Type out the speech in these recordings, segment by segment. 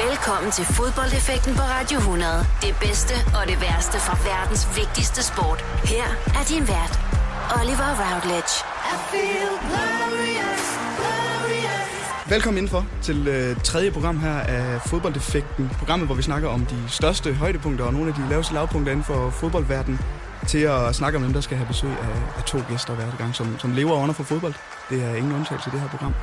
Velkommen til fodboldeffekten på Radio 100. Det bedste og det værste fra verdens vigtigste sport. Her er din vært, Oliver Routledge. I feel glorious, glorious. Velkommen indenfor til øh, tredje program her af Fodboldeffekten. Programmet, hvor vi snakker om de største højdepunkter og nogle af de laveste lavpunkter inden for fodboldverdenen til at snakke om dem, der skal have besøg af, af to gæster hver gang, som, som lever under for fodbold. Det er ingen undtagelse i det her program.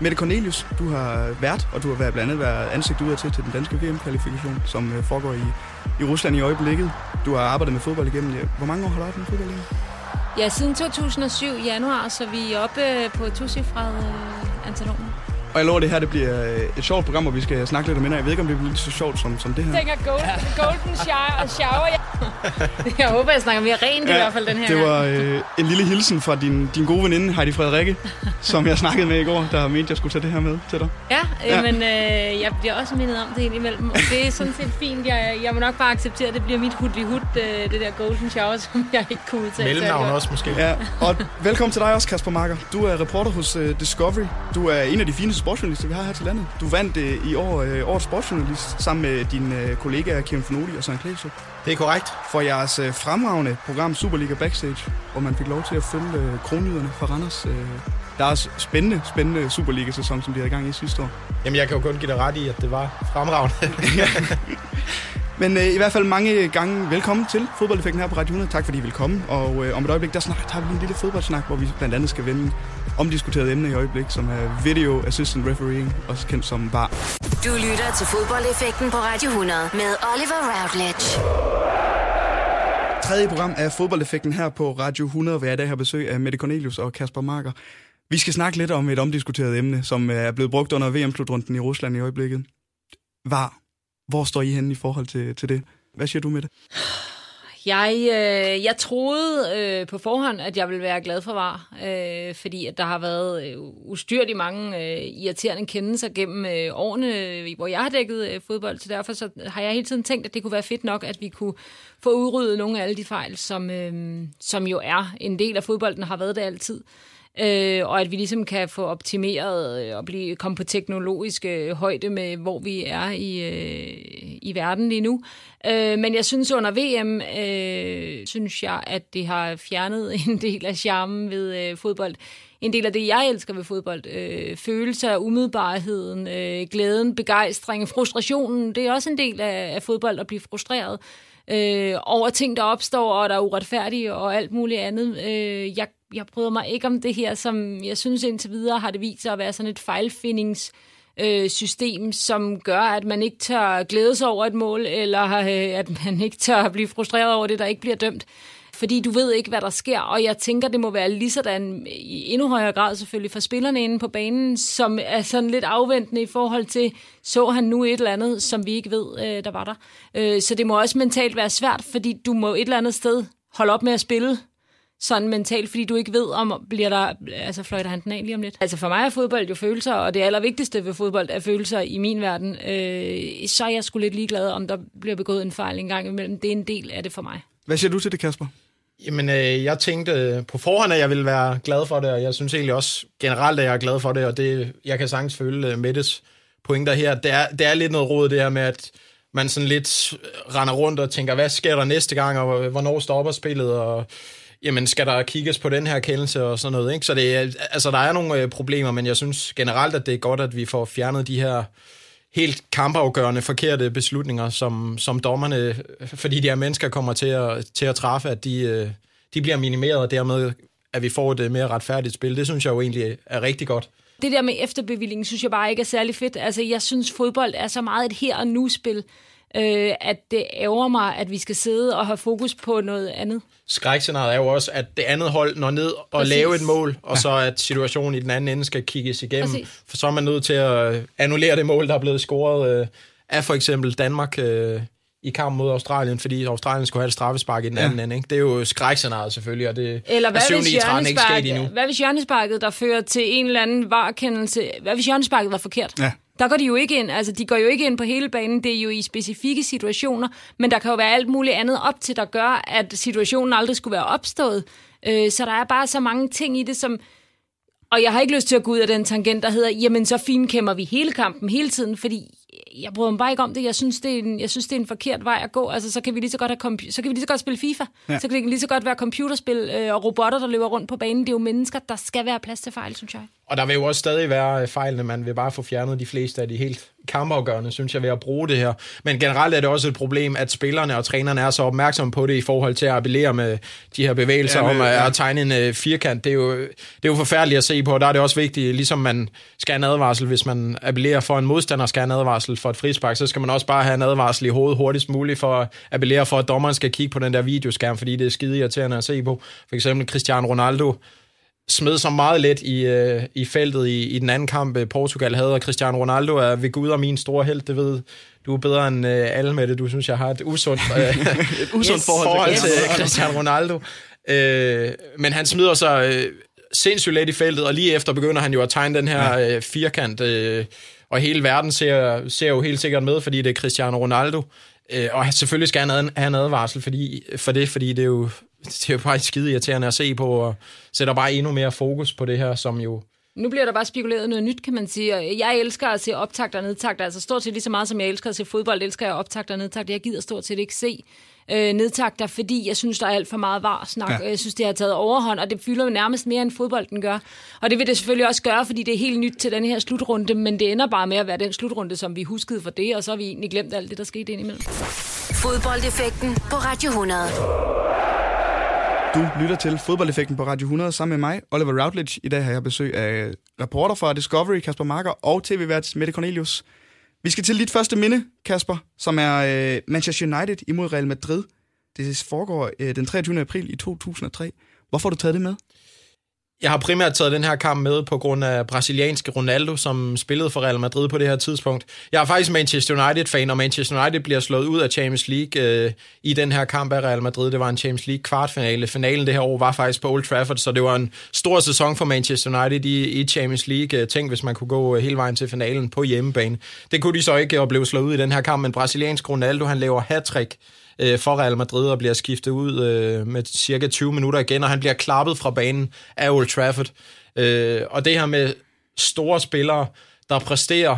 Mette Cornelius, du har været, og du har været blandt andet været ansigt udad til, til den danske VM-kvalifikation, som øh, foregår i, i Rusland i øjeblikket. Du har arbejdet med fodbold igennem. Hvor mange år har du arbejdet med fodbold igennem? Ja, siden 2007 januar, så vi er oppe øh, på tocifret øh, år. Og jeg lover, det her det bliver et sjovt program, hvor vi skal snakke lidt om Jeg ved ikke, om det bliver lige så sjovt som, som det her. Jeg tænker golden, golden shower. jeg håber, jeg snakker mere rent ja, i hvert fald den her Det var øh, en lille hilsen fra din, din gode veninde, Heidi Frederikke, som jeg snakkede med i går, der mente, jeg skulle tage det her med til dig. Ja, ja. men øh, jeg bliver også mindet om det indimellem. Og det er sådan set fint. Jeg, jeg må nok bare acceptere, at det bliver mit hudli hud, øh, det der golden shower, som jeg ikke kunne udtale. Mellemnavn også måske. Ja, og velkommen til dig også, Kasper Marker. Du er reporter hos uh, Discovery. Du er en af de fineste sportsjournalister, vi har her til landet. Du vandt uh, i år uh, årets sportsjournalist sammen med din uh, kollega Kieran Fonodi og Søren Klæsø. Det er korrekt. For jeres uh, fremragende program Superliga Backstage, hvor man fik lov til at følge uh, kronyderne fra Randers. Der er også spændende, spændende Superliga-sæson, som de havde i gang i sidste år. Jamen, jeg kan jo kun give dig ret i, at det var fremragende. Men øh, i hvert fald mange gange velkommen til fodboldeffekten her på Radio 100. Tak fordi I vil komme. Og øh, om et øjeblik, der snak, tager vi en lille fodboldsnak, hvor vi blandt andet skal vende omdiskuteret emne i øjeblik, som er Video Assistant Refereeing, også kendt som VAR. Du lytter til fodboldeffekten på Radio 100 med Oliver Routledge. Tredje program af fodboldeffekten her på Radio 100, hvor jeg i dag har besøg af Mette Cornelius og Kasper Marker. Vi skal snakke lidt om et omdiskuteret emne, som er blevet brugt under VM-slutrunden i Rusland i øjeblikket. VAR. Hvor står I henne i forhold til, til det? Hvad siger du med det? Jeg, øh, jeg troede øh, på forhånd, at jeg ville være glad for VAR, øh, fordi at der har været øh, ustyrligt mange øh, irriterende kendelser gennem øh, årene, øh, hvor jeg har dækket øh, fodbold, så derfor så har jeg hele tiden tænkt, at det kunne være fedt nok, at vi kunne få udryddet nogle af alle de fejl, som, øh, som jo er en del af fodbolden, har været det altid øh, øh, og at vi ligesom kan få optimeret øh, og blive, komme på teknologisk øh, højde med, hvor vi er i, øh, i verden lige nu. Øh, men jeg synes under VM, øh, synes jeg, at det har fjernet en del af charmen ved øh, fodbold. En del af det, jeg elsker ved fodbold. Øh, følelser, umiddelbarheden, øh, glæden, begejstring, frustrationen. Det er også en del af, af fodbold at blive frustreret øh, over ting, der opstår, og der er uretfærdige og alt muligt andet. Øh, jeg jeg bryder mig ikke om det her, som jeg synes indtil videre har det vist sig at være sådan et fejlfindings øh, system, som gør, at man ikke tør glæde sig over et mål, eller øh, at man ikke tør blive frustreret over det, der ikke bliver dømt. Fordi du ved ikke, hvad der sker, og jeg tænker, det må være lige sådan i endnu højere grad selvfølgelig for spillerne inde på banen, som er sådan lidt afventende i forhold til, så han nu et eller andet, som vi ikke ved, øh, der var der. Øh, så det må også mentalt være svært, fordi du må et eller andet sted holde op med at spille, sådan mentalt, fordi du ikke ved, om bliver der, altså fløjter han den af lige om lidt. Altså for mig er fodbold jo følelser, og det allervigtigste ved fodbold er følelser i min verden. Øh, så er jeg sgu lidt ligeglad, om der bliver begået en fejl en gang imellem. Det er en del af det for mig. Hvad siger du til det, Kasper? Jamen, øh, jeg tænkte øh, på forhånd, at jeg ville være glad for det, og jeg synes egentlig også generelt, at jeg er glad for det, og det, jeg kan sagtens føle uh, Mettes pointer her. Det er, det er lidt noget råd, det her med, at man sådan lidt øh, render rundt og tænker, hvad sker der næste gang, og hvornår stopper spillet, og jamen skal der kigges på den her kendelse og sådan noget. Ikke? Så det, altså, der er nogle øh, problemer, men jeg synes generelt, at det er godt, at vi får fjernet de her helt kampafgørende forkerte beslutninger, som, som dommerne, fordi de her mennesker kommer til at, til at træffe, at de, øh, de bliver minimeret, og dermed at vi får et øh, mere retfærdigt spil. Det synes jeg jo egentlig er rigtig godt. Det der med efterbevillingen, synes jeg bare ikke er særlig fedt. Altså, jeg synes, fodbold er så meget et her og nu spil øh, at det ærger mig, at vi skal sidde og have fokus på noget andet. Skrækscenariet er jo også, at det andet hold når ned og Præcis. lave et mål, og ja. så at situationen i den anden ende skal kigges igennem. Præcis. For så er man nødt til at annullere det mål, der er blevet scoret øh, af for eksempel Danmark øh, i kamp mod Australien, fordi Australien skulle have et straffespark i den ja. anden ende. Ikke? Det er jo skrækscenariet selvfølgelig, og det Eller hvad er hvis ikke sket endnu. Hvad hvis hjørnesparket, der fører til en eller anden varkendelse, hvad hvis hjørnesparket var forkert? Ja. Der går de jo ikke ind, altså de går jo ikke ind på hele banen, det er jo i specifikke situationer, men der kan jo være alt muligt andet op til, der gør, at situationen aldrig skulle være opstået. Øh, så der er bare så mange ting i det, som... Og jeg har ikke lyst til at gå ud af den tangent, der hedder, jamen så finkæmmer vi hele kampen hele tiden, fordi jeg bryder mig bare ikke om det. Jeg synes, det er en, jeg synes, det er en forkert vej at gå. Altså, så kan vi lige så godt, have så kan vi lige så godt spille FIFA. Ja. Så kan det lige så godt være computerspil øh, og robotter, der løber rundt på banen. Det er jo mennesker, der skal være plads til fejl, synes jeg. Og der vil jo også stadig være fejlene. Man vil bare få fjernet de fleste af de helt kampafgørende, synes jeg, ved at bruge det her. Men generelt er det også et problem, at spillerne og trænerne er så opmærksomme på det i forhold til at appellere med de her bevægelser ja, men, om at, ja. at tegne en uh, firkant. Det er, jo, det er jo forfærdeligt at se på, og der er det også vigtigt, ligesom man skal have en advarsel, hvis man appellerer for en modstander, skal have en advarsel for et frispark, så skal man også bare have en advarsel i hovedet hurtigst muligt for at appellere for, at dommeren skal kigge på den der videoskærm, fordi det er skide irriterende at se på. For eksempel Cristiano Ronaldo, smed så meget let i, øh, i feltet i, i den anden kamp, øh, Portugal havde, og Cristiano Ronaldo er ved Gud og min store held, det ved du er bedre end øh, alle med det. Du synes, jeg har et usundt, øh, et usundt yes, forhold, forhold til, til Cristiano Ronaldo. Øh, men han smider så øh, sindssygt let i feltet, og lige efter begynder han jo at tegne den her øh, firkant, øh, og hele verden ser, ser jo helt sikkert med, fordi det er Cristiano Ronaldo. Øh, og selvfølgelig skal han have en advarsel fordi, for det, fordi det er jo det er jo bare skide irriterende at se på, og sætter bare endnu mere fokus på det her, som jo nu bliver der bare spekuleret noget nyt, kan man sige. Jeg elsker at se optakt og nedtakt. Altså stort set lige så meget, som jeg elsker at se fodbold, elsker jeg optakt og nedtakt. Jeg gider stort set ikke se øh, nedtakter, fordi jeg synes, der er alt for meget var snak. Ja. Jeg synes, det har taget overhånd, og det fylder jo nærmest mere, end fodbolden gør. Og det vil det selvfølgelig også gøre, fordi det er helt nyt til den her slutrunde, men det ender bare med at være den slutrunde, som vi huskede for det, og så har vi egentlig glemt alt det, der skete indimellem. Fodboldeffekten på Radio 100. Du lytter til fodboldeffekten på Radio 100 sammen med mig, Oliver Routledge. I dag har jeg besøg af reporter fra Discovery, Kasper Marker, og tv-vært Mette Cornelius. Vi skal til dit første minde, Kasper, som er øh, Manchester United imod Real Madrid. Det foregår øh, den 23. april i 2003. Hvorfor har du taget det med? Jeg har primært taget den her kamp med på grund af brasilianske Ronaldo, som spillede for Real Madrid på det her tidspunkt. Jeg er faktisk Manchester United-fan, og Manchester United bliver slået ud af Champions League øh, i den her kamp af Real Madrid. Det var en Champions League kvartfinale. Finalen det her år var faktisk på Old Trafford, så det var en stor sæson for Manchester United i, i Champions League. Øh, tænk, hvis man kunne gå øh, hele vejen til finalen på hjemmebane. Det kunne de så ikke, og blev slået ud i den her kamp, men brasiliansk Ronaldo, han laver hat-trick øh, for Real Madrid og bliver skiftet ud øh, med cirka 20 minutter igen, og han bliver klappet fra banen af Old Trafford. Øh, og det her med store spillere, der præsterer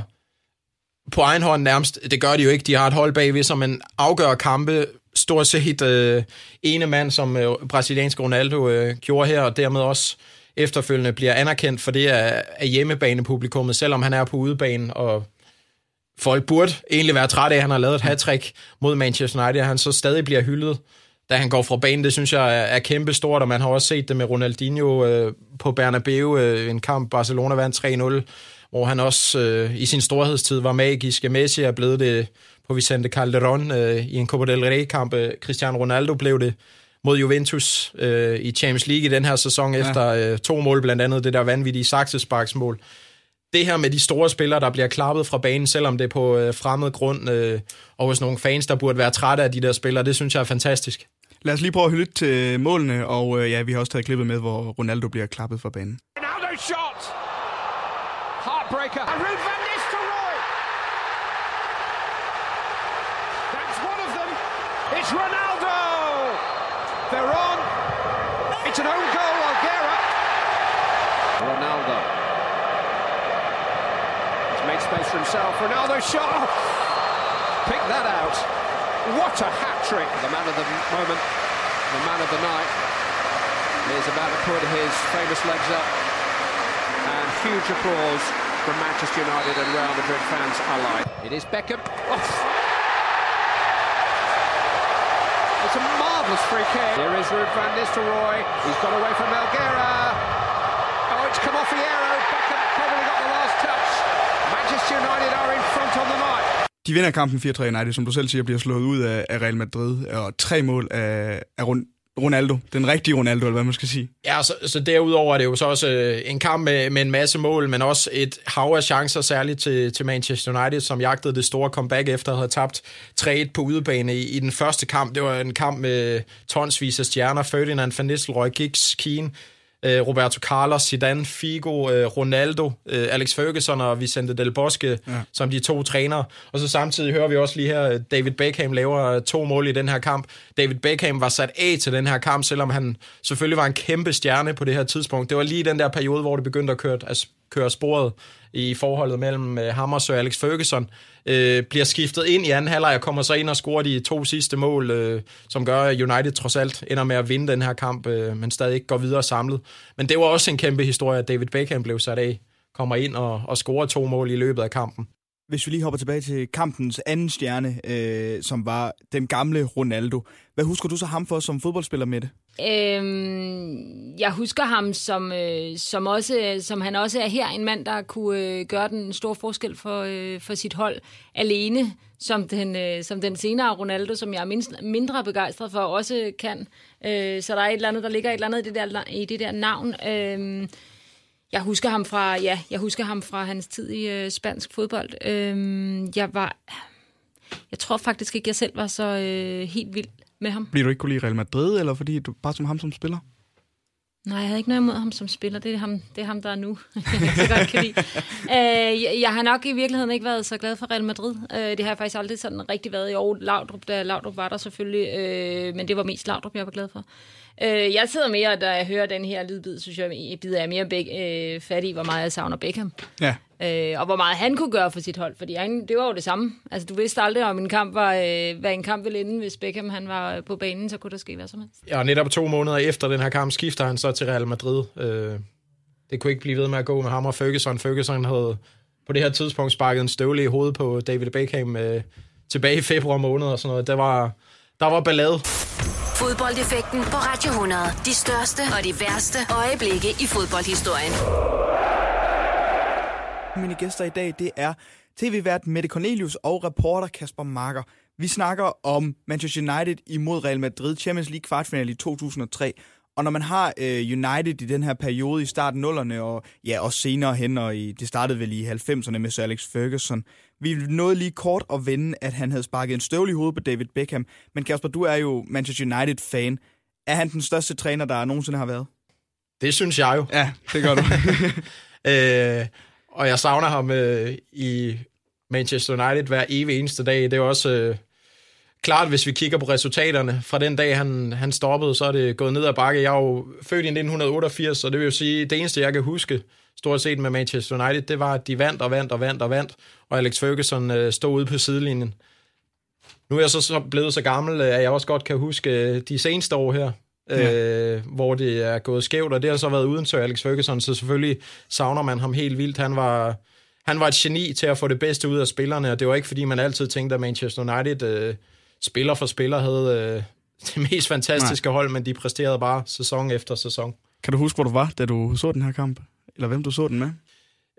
på egen hånd nærmest, det gør de jo ikke, de har et hold bagved, som en afgør kampe, stort set øh, ene mand, som øh, brasiliansk Ronaldo øh, gjorde her, og dermed også efterfølgende bliver anerkendt for det af, af hjemmebanepublikummet, selvom han er på udebane og folk burde egentlig være trætte af, at han har lavet et hat mod Manchester United, at han så stadig bliver hyldet, da han går fra banen. Det synes jeg er, er kæmpe stort, og man har også set det med Ronaldinho øh, på Bernabeu, øh, en kamp Barcelona vandt 3-0, hvor han også øh, i sin storhedstid var magisk. Messi er blevet det på Vicente Calderón øh, i en Copa del Rey-kamp. Cristiano Ronaldo blev det mod Juventus øh, i Champions League i den her sæson, ja. efter øh, to mål, blandt andet det der vanvittige saksesparksmål det her med de store spillere, der bliver klappet fra banen, selvom det er på øh, fremmed grund, øh, og hos nogle fans, der burde være trætte af de der spillere, det synes jeg er fantastisk. Lad os lige prøve at høre lidt til målene, og øh, ja, vi har også taget klippet med, hvor Ronaldo bliver klappet fra banen. Ronaldo shot! Heartbreaker! And Ruud van Nistelrooy! That's one of them! It's Ronaldo! They're for himself. Ronaldo shot. Pick that out. What a hat trick. The man of the moment, the man of the night, is about to put his famous legs up. And huge applause from Manchester United and Real Madrid fans alike. It is Beckham. Oh. It's a marvellous free kick. Here is Ruud van Nistelrooy. He's got away from Elguera. Oh, it's come off the arrow. Beckham Manchester United are in front on the night. De vinder kampen 4-3 United, som du selv siger, bliver slået ud af, af Real Madrid, og tre mål af, af Ronaldo, den rigtige Ronaldo, eller hvad man skal sige. Ja, så, så derudover er det jo så også øh, en kamp med, med en masse mål, men også et hav af chancer, særligt til, til Manchester United, som jagtede det store comeback efter at have tabt 3-1 på udebane i, i den første kamp. Det var en kamp med tonsvis af stjerner, Ferdinand van Nistelrooy, Giggs, Keane, øh, Roberto Carlos, Zidane, Figo, øh, Ronaldo, øh, Alex Ferguson og Vicente Del Bosque ja. som de to trænere. Og så samtidig hører vi også lige her, David Beckham laver to mål i den her kamp. David Beckham var sat af til den her kamp, selvom han selvfølgelig var en kæmpe stjerne på det her tidspunkt. Det var lige den der periode, hvor det begyndte at køre, altså kører sporet i forholdet mellem øh, og Alex Ferguson. Øh, bliver skiftet ind i anden halvleg og kommer så ind og scorer de to sidste mål, øh, som gør, at United trods alt ender med at vinde den her kamp, øh, men stadig ikke går videre samlet. Men det var også en kæmpe historie, at David Beckham blev sat af, kommer ind og, og scorer to mål i løbet af kampen. Hvis vi lige hopper tilbage til kampens anden stjerne, øh, som var den gamle Ronaldo. Hvad husker du så ham for som fodboldspiller med det? Øhm, jeg husker ham som, øh, som, også, som han også er her, en mand, der kunne øh, gøre den store forskel for, øh, for sit hold alene, som den, øh, som den senere Ronaldo, som jeg er mindst, mindre begejstret for, også kan. Øh, så der er et eller andet, der ligger et eller andet i det der, i det der navn. Øh, jeg husker ham fra, ja, jeg husker ham fra hans tid i øh, spansk fodbold. Øh, jeg var, jeg tror faktisk ikke, jeg selv var så øh, helt vild med ham. Bliver du ikke kunne lide Real Madrid, eller fordi du bare som ham som spiller? Nej, jeg havde ikke noget imod ham som spiller. Det er ham, det er ham der er nu. jeg så godt kan lide. Øh, jeg, jeg har nok i virkeligheden ikke været så glad for Real Madrid. Øh, det har jeg faktisk aldrig sådan rigtig været i år. Laudrup, da Laudrup var der selvfølgelig, øh, men det var mest Laudrup, jeg var glad for. Øh, jeg sidder mere, da jeg hører den her lydbid, synes jeg, jeg er mere beg, øh, fat i, hvor meget jeg savner Beckham. Ja. Øh, og hvor meget han kunne gøre for sit hold, fordi han, det var jo det samme. Altså, du vidste aldrig, om en kamp var, øh, hvad en kamp ville ende. Hvis Beckham han var på banen, så kunne der ske hvad som helst. Ja, og netop to måneder efter den her kamp skifter han så til Real Madrid. Øh, det kunne ikke blive ved med at gå med ham og Ferguson. Ferguson havde på det her tidspunkt sparket en støvle i hovedet på David Beckham øh, tilbage i februar måned og sådan noget. Der var, der var ballade. Fodboldeffekten på Radio 100. De største og de værste øjeblikke i fodboldhistorien. Mine gæster i dag, det er tv-vært Mette Cornelius og reporter Kasper Marker. Vi snakker om Manchester United imod Real Madrid, Champions League kvartfinale i 2003. Og når man har øh, United i den her periode i starten nullerne, og ja, også senere hen, og i, det startede vel i 90'erne med Sir Alex Ferguson. Vi nåede lige kort at vende, at han havde sparket en støvle i hovedet på David Beckham. Men Kasper, du er jo Manchester United-fan. Er han den største træner, der nogensinde har været? Det synes jeg jo. Ja, det gør du. øh, og jeg savner ham øh, i Manchester United hver evig eneste dag. Det er også øh, klart, hvis vi kigger på resultaterne. Fra den dag, han, han stoppede, så er det gået ned ad bakke. Jeg er jo født i 1988, og det vil jo sige, det eneste, jeg kan huske stort set med Manchester United, det var, at de vandt og vandt og vandt og vandt, og Alex Ferguson øh, stod ude på sidelinjen. Nu er jeg så, så blevet så gammel, at jeg også godt kan huske øh, de seneste år her, ja. øh, hvor det er gået skævt, og det har så været uden Sir Alex Ferguson, så selvfølgelig savner man ham helt vildt. Han var, han var et geni til at få det bedste ud af spillerne, og det var ikke, fordi man altid tænkte, at Manchester United øh, spiller for spiller havde øh, det mest fantastiske Nej. hold, men de præsterede bare sæson efter sæson. Kan du huske, hvor du var, da du så den her kamp? Eller hvem du så den med?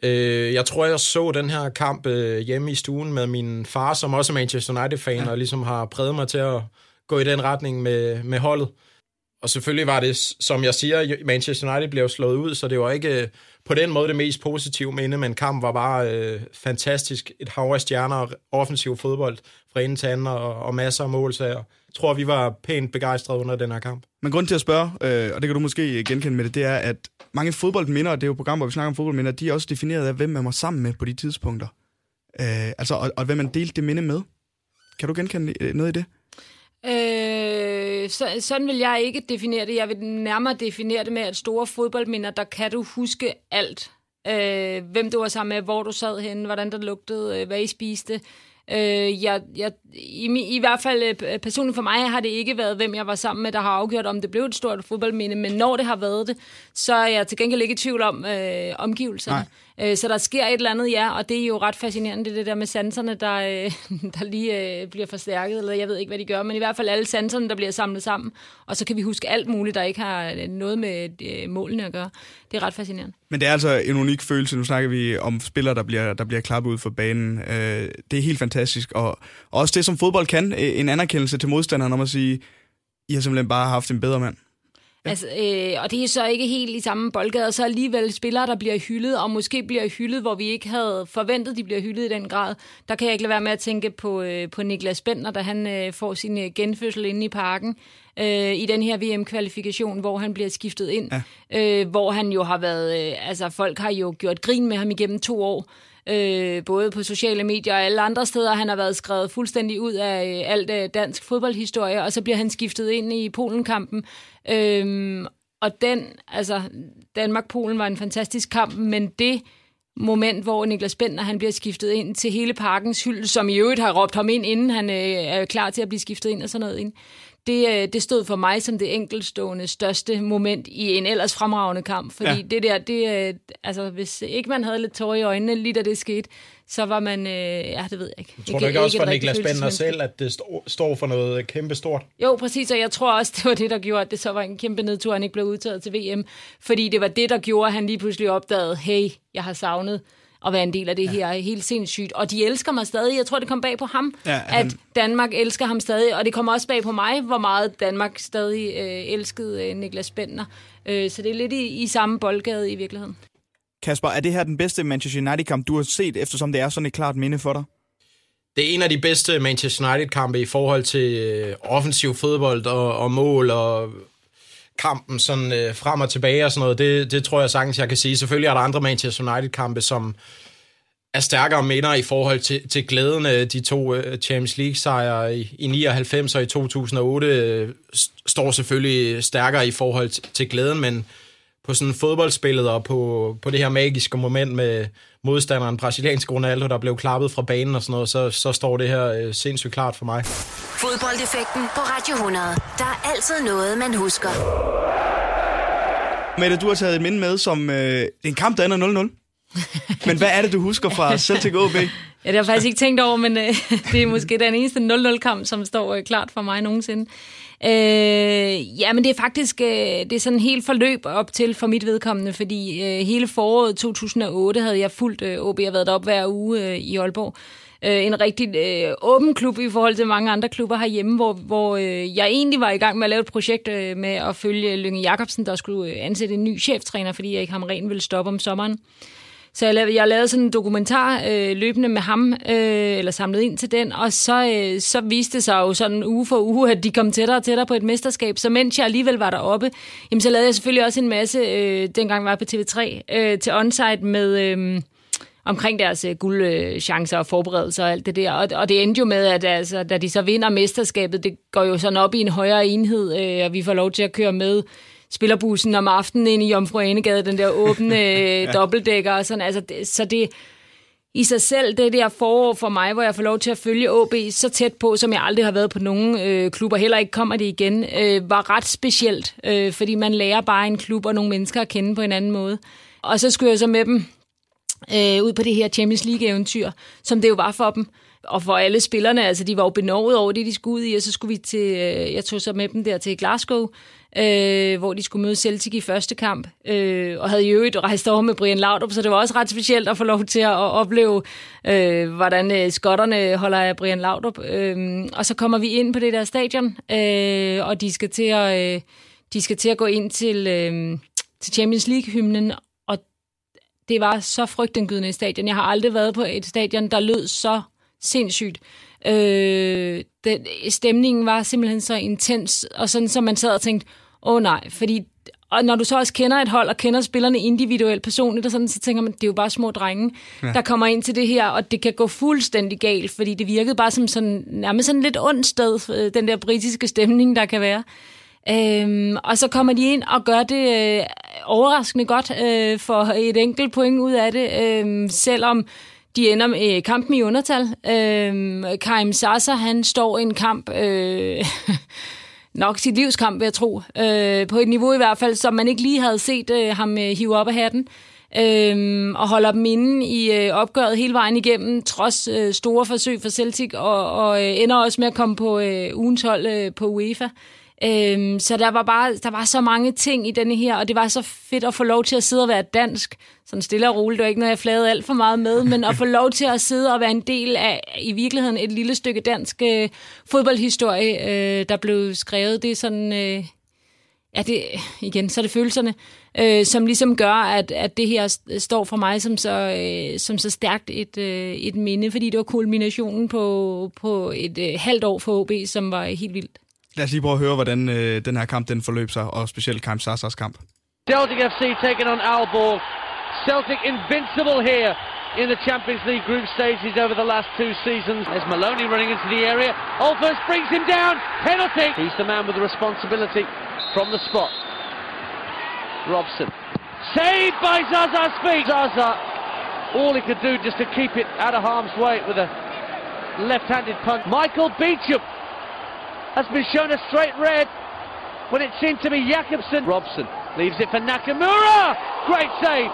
Øh, jeg tror, jeg så den her kamp øh, hjemme i stuen med min far, som også er Manchester United-fan, ja. og ligesom har præget mig til at gå i den retning med, med holdet. Og selvfølgelig var det, som jeg siger, Manchester United blev slået ud, så det var ikke øh, på den måde det mest positive minde, men kampen var bare øh, fantastisk. Et hav af stjerner og offensiv fodbold fra ende til anden og, og masser af mål, så jeg tror, vi var pænt begejstrede under den her kamp. Men grund til at spørge, øh, og det kan du måske genkende med det, det er, at mange fodboldminder, det er jo program, hvor vi snakker om fodboldminder, de er også defineret af, hvem man var sammen med på de tidspunkter. Øh, altså, og, og hvem man delte det minde med. Kan du genkende øh, noget i det? Øh, så, sådan vil jeg ikke definere det. Jeg vil nærmere definere det med, at store fodboldminder, der kan du huske alt. Øh, hvem du var sammen med, hvor du sad henne, hvordan der lugtede, øh, hvad I spiste. Øh, jeg, jeg, i, I hvert fald øh, personligt for mig har det ikke været, hvem jeg var sammen med, der har afgjort, om det blev et stort fodboldminde, men når det har været det, så er jeg til gengæld ikke i tvivl om øh, omgivelserne. Nej. Øh, så der sker et eller andet, ja, og det er jo ret fascinerende, det, det der med sanserne, der, øh, der lige øh, bliver forstærket, eller jeg ved ikke, hvad de gør, men i hvert fald alle sanserne, der bliver samlet sammen, og så kan vi huske alt muligt, der ikke har noget med målene at gøre. Det er ret fascinerende. Men det er altså en unik følelse. Nu snakker vi om spillere, der bliver, der bliver klappet ud for banen. det er helt fantastisk, og også det, som fodbold kan, en anerkendelse til modstanderen om at sige, I har simpelthen bare haft en bedre mand. Ja. Altså, øh, og det er så ikke helt i samme boldgade, så alligevel spillere, der bliver hyldet, og måske bliver hyldet, hvor vi ikke havde forventet, de bliver hyldet i den grad. Der kan jeg ikke lade være med at tænke på, øh, på Niklas Bentner, da han øh, får sin øh, genfødsel inde i parken øh, i den her VM-kvalifikation, hvor han bliver skiftet ind. Ja. Øh, hvor han jo har været, øh, altså folk har jo gjort grin med ham igennem to år øh, både på sociale medier og alle andre steder. Han har været skrevet fuldstændig ud af øh, alt øh, dansk fodboldhistorie, og så bliver han skiftet ind i Polen-kampen. Øh, og den, altså Danmark-Polen var en fantastisk kamp, men det moment, hvor Niklas Bender han bliver skiftet ind til hele parkens hylde, som i øvrigt har råbt ham ind, inden han øh, er klar til at blive skiftet ind og sådan noget ind. Det, øh, det stod for mig som det enkeltstående største moment i en ellers fremragende kamp, fordi ja. det der, det, øh, altså hvis ikke man havde lidt tår i øjnene lige da det skete, så var man, øh, ja, det ved jeg ikke. Tror du ikke også for Niklas Bender selv, at det står for noget kæmpe stort? Jo, præcis, og jeg tror også, det var det, der gjorde, at det så var en kæmpe nedtur, han ikke blev udtaget til VM, fordi det var det, der gjorde, at han lige pludselig opdagede, hey, jeg har savnet at være en del af det ja. her. Helt sindssygt. Og de elsker mig stadig. Jeg tror, det kom bag på ham, ja, han... at Danmark elsker ham stadig. Og det kommer også bag på mig, hvor meget Danmark stadig øh, elskede øh, Niklas Bender. Øh, så det er lidt i, i samme boldgade i virkeligheden. Kasper, er det her den bedste Manchester United-kamp, du har set, eftersom det er sådan et klart minde for dig? Det er en af de bedste Manchester United-kampe i forhold til øh, offensiv fodbold og, og mål og kampen sådan øh, frem og tilbage og sådan noget. Det, det tror jeg sagtens, jeg kan sige. Selvfølgelig er der andre Manchester United-kampe, som er stærkere minder i forhold til, til glæden af de to øh, Champions League-sejre i, i 99 og i 2008 uh, øh, står selvfølgelig stærkere i forhold til, til glæden, men på sådan fodboldspillet og på, på det her magiske moment med modstanderen, brasiliansk Ronaldo, der blev klappet fra banen og sådan noget, så, så står det her øh, sindssygt klart for mig. Fodboldeffekten på Radio 100. Der er altid noget, man husker. Mette, du har taget et minde med, som øh, en kamp, der ender 0-0. Men hvad er det, du husker fra Celtic OB? Ja, det har jeg faktisk ikke tænkt over, men øh, det er måske den eneste 0-0-kamp, som står øh, klart for mig nogensinde. Øh, ja, men det er faktisk øh, det er sådan en helt forløb op til for mit vedkommende, fordi øh, hele foråret 2008 havde jeg fuldt øh, OB og været deroppe hver uge øh, i Aalborg. Øh, en rigtig øh, åben klub i forhold til mange andre klubber herhjemme, hvor, hvor øh, jeg egentlig var i gang med at lave et projekt øh, med at følge Lønge Jacobsen, der skulle øh, ansætte en ny cheftræner, fordi jeg ikke ham ville stoppe om sommeren. Så jeg lavede, jeg lavede sådan en dokumentar øh, løbende med ham, øh, eller samlet ind til den, og så, øh, så viste det sig jo sådan uge for uge, at de kom tættere og tættere på et mesterskab. Så mens jeg alligevel var deroppe, jamen, så lavede jeg selvfølgelig også en masse, øh, dengang var jeg på TV3, øh, til onsite med... Øh, omkring deres øh, guldchancer og forberedelser og alt det der. Og, og det endte jo med, at altså, da de så vinder mesterskabet, det går jo sådan op i en højere enhed, øh, og vi får lov til at køre med spillerbussen om aftenen ind i Jomfru Anegade, den der åbne ja. dobbeltdækker og sådan. Altså, det, så det i sig selv, det der forår for mig, hvor jeg får lov til at følge OB så tæt på, som jeg aldrig har været på nogen øh, klubber, heller ikke kommer det igen, øh, var ret specielt, øh, fordi man lærer bare en klub og nogle mennesker at kende på en anden måde. Og så skulle jeg så med dem øh, ud på det her Champions League-eventyr, som det jo var for dem og for alle spillerne, altså de var jo benovet over det, de skulle ud i, og så skulle vi til, øh, jeg tog så med dem der til Glasgow, øh, hvor de skulle møde Celtic i første kamp, øh, og havde i øvrigt rejst over med Brian Laudrup, så det var også ret specielt at få lov til at opleve, øh, hvordan øh, skotterne holder af Brian Laudrup. Øh, og så kommer vi ind på det der stadion, øh, og de skal til at, øh, de skal til at gå ind til, øh, til Champions League-hymnen, og det var så frygtindgydende i stadion. Jeg har aldrig været på et stadion, der lød så sindssygt. Øh, den, stemningen var simpelthen så intens, og sådan, så man sad og tænkte, åh oh, nej, fordi og når du så også kender et hold og kender spillerne individuelt personligt, og sådan, så tænker man, det er jo bare små drenge, ja. der kommer ind til det her, og det kan gå fuldstændig galt, fordi det virkede bare som sådan, nærmest sådan lidt ondt sted, øh, den der britiske stemning, der kan være. Øhm, og så kommer de ind og gør det øh, overraskende godt øh, for et enkelt point ud af det, øh, selvom de ender med øh, kampen i undertal. Øh, Karim Sasa, han står i en kamp, øh, nok sit livskamp, vil jeg tro, øh, på et niveau i hvert fald, som man ikke lige havde set øh, ham øh, hive op af hatten. Øhm, og holder dem inde i øh, opgøret hele vejen igennem, trods øh, store forsøg for Celtic, og, og øh, ender også med at komme på øh, ugens hold øh, på UEFA. Øhm, så der var bare der var så mange ting i denne her, og det var så fedt at få lov til at sidde og være dansk. Sådan stille og roligt, det var ikke noget, jeg flagede alt for meget med, men at få lov til at sidde og være en del af i virkeligheden et lille stykke dansk øh, fodboldhistorie, øh, der blev skrevet. Det er sådan... Øh, ja, det, igen, så er det følelserne, øh, som ligesom gør, at, at det her står for mig som så, øh, som så stærkt et, øh, et minde, fordi det var kulminationen på, på et øh, halvt år for OB, som var helt vildt. Lad os lige prøve at høre, hvordan øh, den her kamp den forløb sig, og specielt Karim Sassas kamp. Celtic FC taking on Aalborg. Celtic invincible here in the Champions League group stages over the last two seasons. There's Maloney running into the area. Olfers brings him down. Penalty. He's the man with the responsibility from the spot. Robson. Saved by Zaza Speed. Zaza all he could do just to keep it out of harm's way with a left-handed punch. Michael Beecham has been shown a straight red when it seemed to be Jakobsen. Robson leaves it for Nakamura. Great save.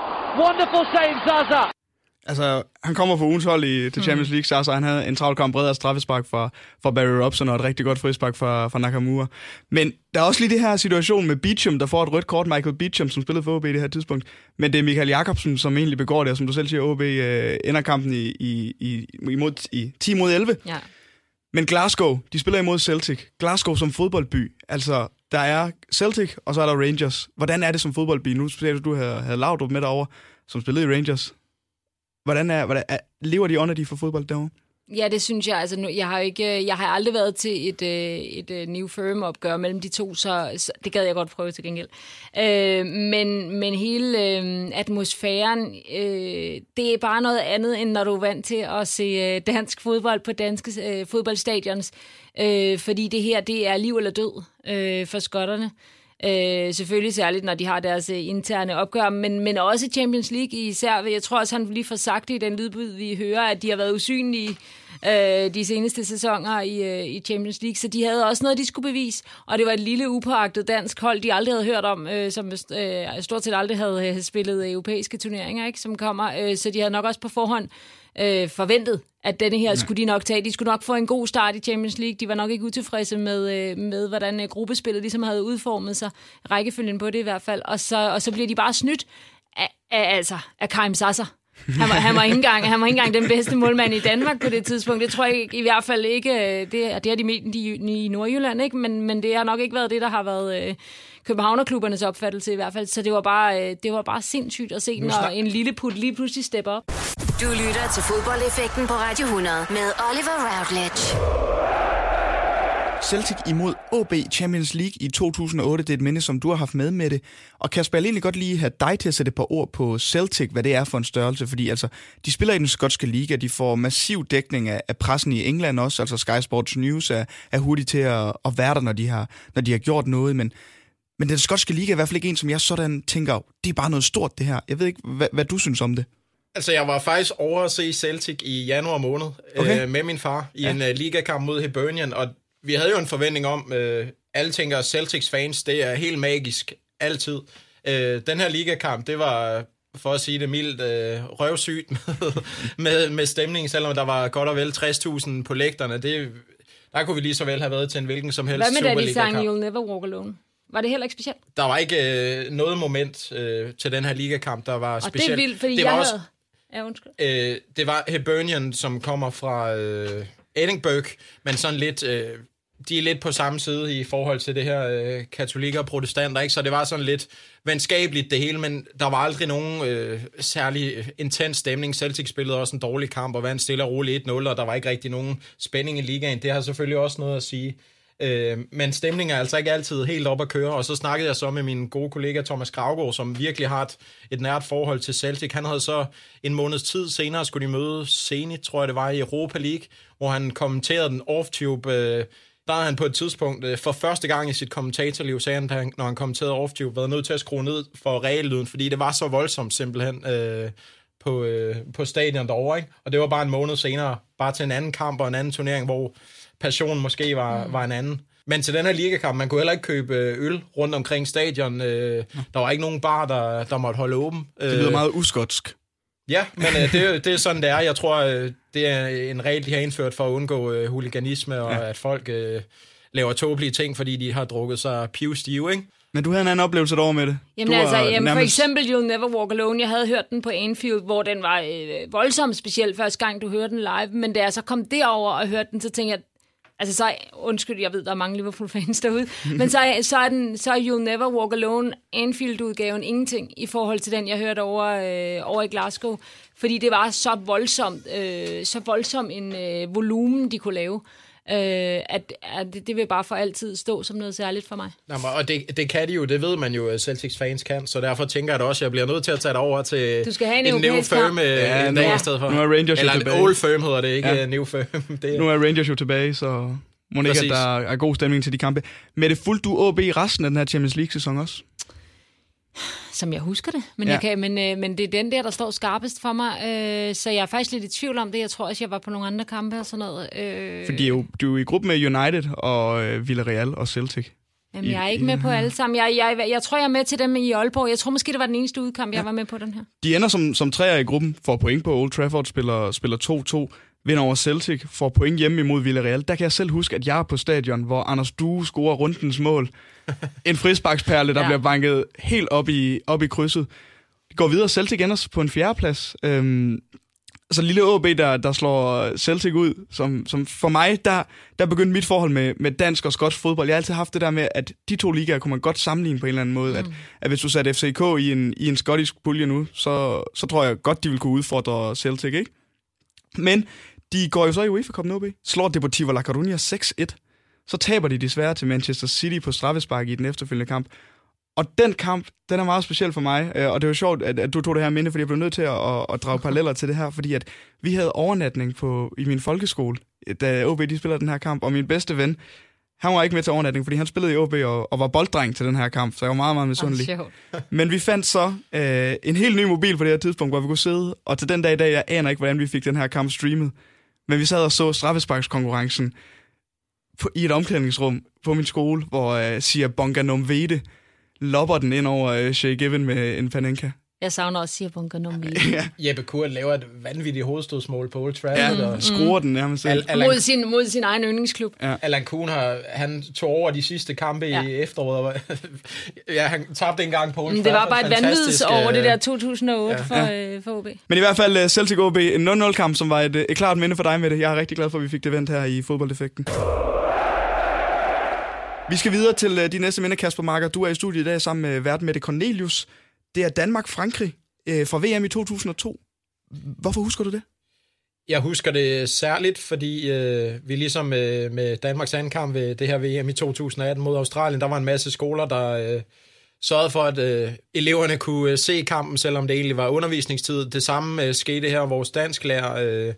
Wonderful save, Zaza. Altså, han kommer fra ugens hold i, til Champions League, så han havde en travl kamp, bredere straffespark fra, fra Barry Robson og et rigtig godt frispark fra, fra Nakamura. Men der er også lige det her situation med Beecham, der får et rødt kort, Michael Beecham, som spillede for OB i det her tidspunkt. Men det er Michael Jakobsen, som egentlig begår det, og som du selv siger, OB øh, ender kampen i, i, i, imod, i 10 mod 11. Ja. Men Glasgow, de spiller imod Celtic. Glasgow som fodboldby, altså der er Celtic, og så er der Rangers. Hvordan er det som fodboldby? Nu siger du, du havde, havde Laudrup med derovre, som spillede i Rangers. Hvordan er, hvordan er, lever de under de for fodbold derovre? Ja, det synes jeg. Altså, nu, jeg har ikke, jeg har aldrig været til et, øh, et, et New Firm opgør mellem de to, så, så det gad jeg godt prøve til gengæld. Øh, men, men hele øh, atmosfæren, øh, det er bare noget andet, end når du er vant til at se øh, dansk fodbold på danske øh, fodboldstadions. Øh, fordi det her, det er liv eller død øh, for skotterne. Øh, Øh, selvfølgelig særligt, når de har deres øh, interne opgør, men, men også Champions League især. Jeg tror også, han lige får sagt det i den lydbyd, vi hører, at de har været usynlige øh, de seneste sæsoner i, øh, i Champions League, så de havde også noget, de skulle bevise, og det var et lille upåagtet dansk hold, de aldrig havde hørt om, øh, som øh, stort set aldrig havde øh, spillet europæiske turneringer, ikke, som kommer, øh, så de havde nok også på forhånd øh, forventet, at denne her skulle de nok tage. De skulle nok få en god start i Champions League. De var nok ikke utilfredse med, øh, med hvordan øh, gruppespillet ligesom havde udformet sig. Rækkefølgen på det i hvert fald. Og så, og så bliver de bare snydt af, af, altså, af Karim Sasser. Han var, han, var ikke engang, han var ikke engang den bedste målmand i Danmark på det tidspunkt. Det tror jeg i hvert fald ikke. Det, det har de ment i, i Nordjylland, ikke? Men, men det har nok ikke været det, der har været øh, Københavnerklubbernes opfattelse i hvert fald. Så det var bare, øh, det var bare sindssygt at se, når en lille put lige pludselig stepper op. Du lytter til fodboldeffekten på Radio 100 med Oliver Routledge. Celtic imod OB Champions League i 2008, det er et minde, som du har haft med med det. Og Kasper, jeg vil egentlig godt lige have dig til at sætte et par ord på Celtic, hvad det er for en størrelse, fordi altså, de spiller i den skotske liga, de får massiv dækning af, af pressen i England også, altså Sky Sports News er, er hurtigt til at, at være der, når de, har, når de har gjort noget, men, men den skotske liga er i hvert fald ikke en, som jeg sådan tænker, det er bare noget stort det her. Jeg ved ikke, hvad, hvad du synes om det. Altså, jeg var faktisk over at se Celtic i januar måned okay. øh, med min far i ja. en uh, ligakamp mod Hibernian, og vi havde jo en forventning om, øh, alle tænker, Celtics fans, det er helt magisk, altid. Øh, den her ligakamp, det var, for at sige det mildt, øh, røvsygt med, med, med stemningen, selvom der var godt og vel 60.000 på lægterne. Det, der kunne vi lige så vel have været til en hvilken som helst Hvad med da de sang You'll Never Walk Alone? Var det heller ikke specielt? Der var ikke øh, noget moment øh, til den her ligakamp, der var specielt. Og det er vildt, fordi det var jeg også, havde... Ja, undskyld. Øh, det var Hibernian, som kommer fra øh, Edinburgh, men sådan lidt... Øh, de er lidt på samme side i forhold til det her øh, katolikker og protestanter, ikke? så det var sådan lidt venskabeligt det hele, men der var aldrig nogen øh, særlig øh, intens stemning. Celtic spillede også en dårlig kamp og vandt stille og roligt 1-0, og der var ikke rigtig nogen spænding i ligaen. Det har selvfølgelig også noget at sige. Øh, men stemningen er altså ikke altid helt op at køre, og så snakkede jeg så med min gode kollega Thomas Gravgaard, som virkelig har et, et nært forhold til Celtic. Han havde så en måneds tid senere, skulle de møde Zenit, tror jeg det var, i Europa League, hvor han kommenterede den off-tube øh, der har han på et tidspunkt øh, for første gang i sit kommentatorliv, sagde han, når han kommenterede off været nødt til at skrue ned for regellyden, fordi det var så voldsomt simpelthen øh, på, øh, på stadion derovre. Ikke? Og det var bare en måned senere, bare til en anden kamp og en anden turnering, hvor passionen måske var, mm. var en anden. Men til den her ligakamp, man kunne heller ikke købe øh, øl rundt omkring stadion. Øh, der var ikke nogen bar, der, der måtte holde åben. Det lyder øh, meget uskotsk. Ja, men øh, det, det er sådan, det er. Jeg tror, øh, det er en regel, de har indført for at undgå øh, huliganisme, og ja. at folk øh, laver tåbelige ting, fordi de har drukket sig pivstive, ikke? Men du havde en anden oplevelse derovre med det. Jamen du altså, jamen, nærmest... for eksempel You'll Never Walk Alone. Jeg havde hørt den på Anfield, hvor den var øh, voldsomt speciel første gang, du hørte den live. Men da jeg så kom derover og hørte den, så tænkte jeg, Altså så, undskyld, jeg ved, der er mange Liverpool-fans derude, men så, så, er den, så er You'll Never Walk Alone Anfield-udgaven ingenting i forhold til den, jeg hørte over, øh, over i Glasgow. Fordi det var så voldsomt, øh, så voldsom en øh, volumen, de kunne lave. Øh, at, at det, det vil bare for altid stå som noget særligt for mig. Jamen, og det, det kan de jo, det ved man jo, Celtics fans kan, så derfor tænker jeg da også, at jeg bliver nødt til at tage det over til du skal have en, en new firm ja, en dag i stedet for. Nu er Rangers Eller jo tilbage. old firm hedder det, ikke ja. new firm. det er... Nu er Rangers jo tilbage, så må ikke, at der er god stemning til de kampe. Med det fuldt du OB i resten af den her Champions League-sæson også? Som jeg husker det. Men, Ja. jeg kan, men, øh, men det er den der, der står skarpest for mig. Øh, så jeg er faktisk lidt i tvivl om det. Jeg tror også, jeg var på nogle andre kampe og sådan noget. Øh, Fordi jo, du er jo i gruppe med United og øh, Villarreal og Celtic. Jamen, jeg er ikke med på alle sammen. Jeg, jeg, jeg tror, jeg er med til dem i Aalborg. Jeg tror måske, det var den eneste udkamp, jeg var med på den her. De ender som, som træer i gruppen, får point på Old Trafford, spiller, spiller 2-2, vinder over Celtic, får point hjemme imod Villarreal. Der kan jeg selv huske, at jeg er på stadion, hvor Anders Due scorer rundens mål. En frisbaksperle, der ja. Bliver banket helt op i, op i krydset. De går videre, Celtic ender på en fjerdeplads. Øhm, så lille AB, der, der slår Celtic ud, som, som for mig, der, der begyndte mit forhold med, med dansk og skotsk fodbold. Jeg har altid haft det der med, at de to ligaer kunne man godt sammenligne på en eller anden måde. Mm. At, at hvis du satte FCK i en, i en skotsk pulje nu, så, så tror jeg godt, de vil kunne udfordre Celtic, ikke? Men de går jo så i UEFA Cup OB, slår Deportivo La Coruña 6-1. Så taber de desværre til Manchester City på straffespark i den efterfølgende kamp. Og den kamp, den er meget speciel for mig, øh, og det var sjovt, at, at du tog det her minde, fordi jeg blev nødt til at, at, at drage paralleller til det her, fordi at vi havde overnatning på, i min folkeskole, da OB de spillede den her kamp, og min bedste ven, han var ikke med til overnatning, fordi han spillede i OB og, og var bolddreng til den her kamp, så jeg var meget, meget misundelig. Men vi fandt så øh, en helt ny mobil på det her tidspunkt, hvor vi kunne sidde, og til den dag i dag, jeg aner ikke, hvordan vi fik den her kamp streamet. Men vi sad og så straffesparkskonkurrencen på, i et omklædningsrum på min skole, hvor øh, siger Bonga Nomvede lopper den ind over øh, Shea Given med en panenka. Jeg savner også siger bunker nummer ja, Jeppe Kurt laver et vanvittigt hovedstødsmål på Old Trafford, ja og skruer den nærmest selv. Al- Allan, mod, sin, mod sin egen yndlingsklub. Allan Kuhn har, han tog over de sidste kampe ja. i Ja. efteråret. ja, han tabte en gang på Old Men det var Trafford. bare et vanvids Fantastisk, over det øh, der 2008 for, øh, for OB. Men i hvert fald øh, Celtic OB, en 0-0-kamp, som var et, øh, et klart minde for dig med det. Jeg er rigtig glad for, at vi fik det vendt her i fodboldeffekten. Vi skal videre til øh, de næste minde, Kasper Marker. Du er i studiet i dag sammen med øh, verden Mette Cornelius. Det er Danmark-Frankrig øh, fra VM i 2002. Hvorfor husker du det? Jeg husker det særligt, fordi øh, vi ligesom øh, med Danmarks anden kamp ved det her VM i 2018 mod Australien, der var en masse skoler, der øh, sørgede for, at øh, eleverne kunne øh, se kampen, selvom det egentlig var undervisningstid. Det samme øh, skete her, vores dansklærer, øh,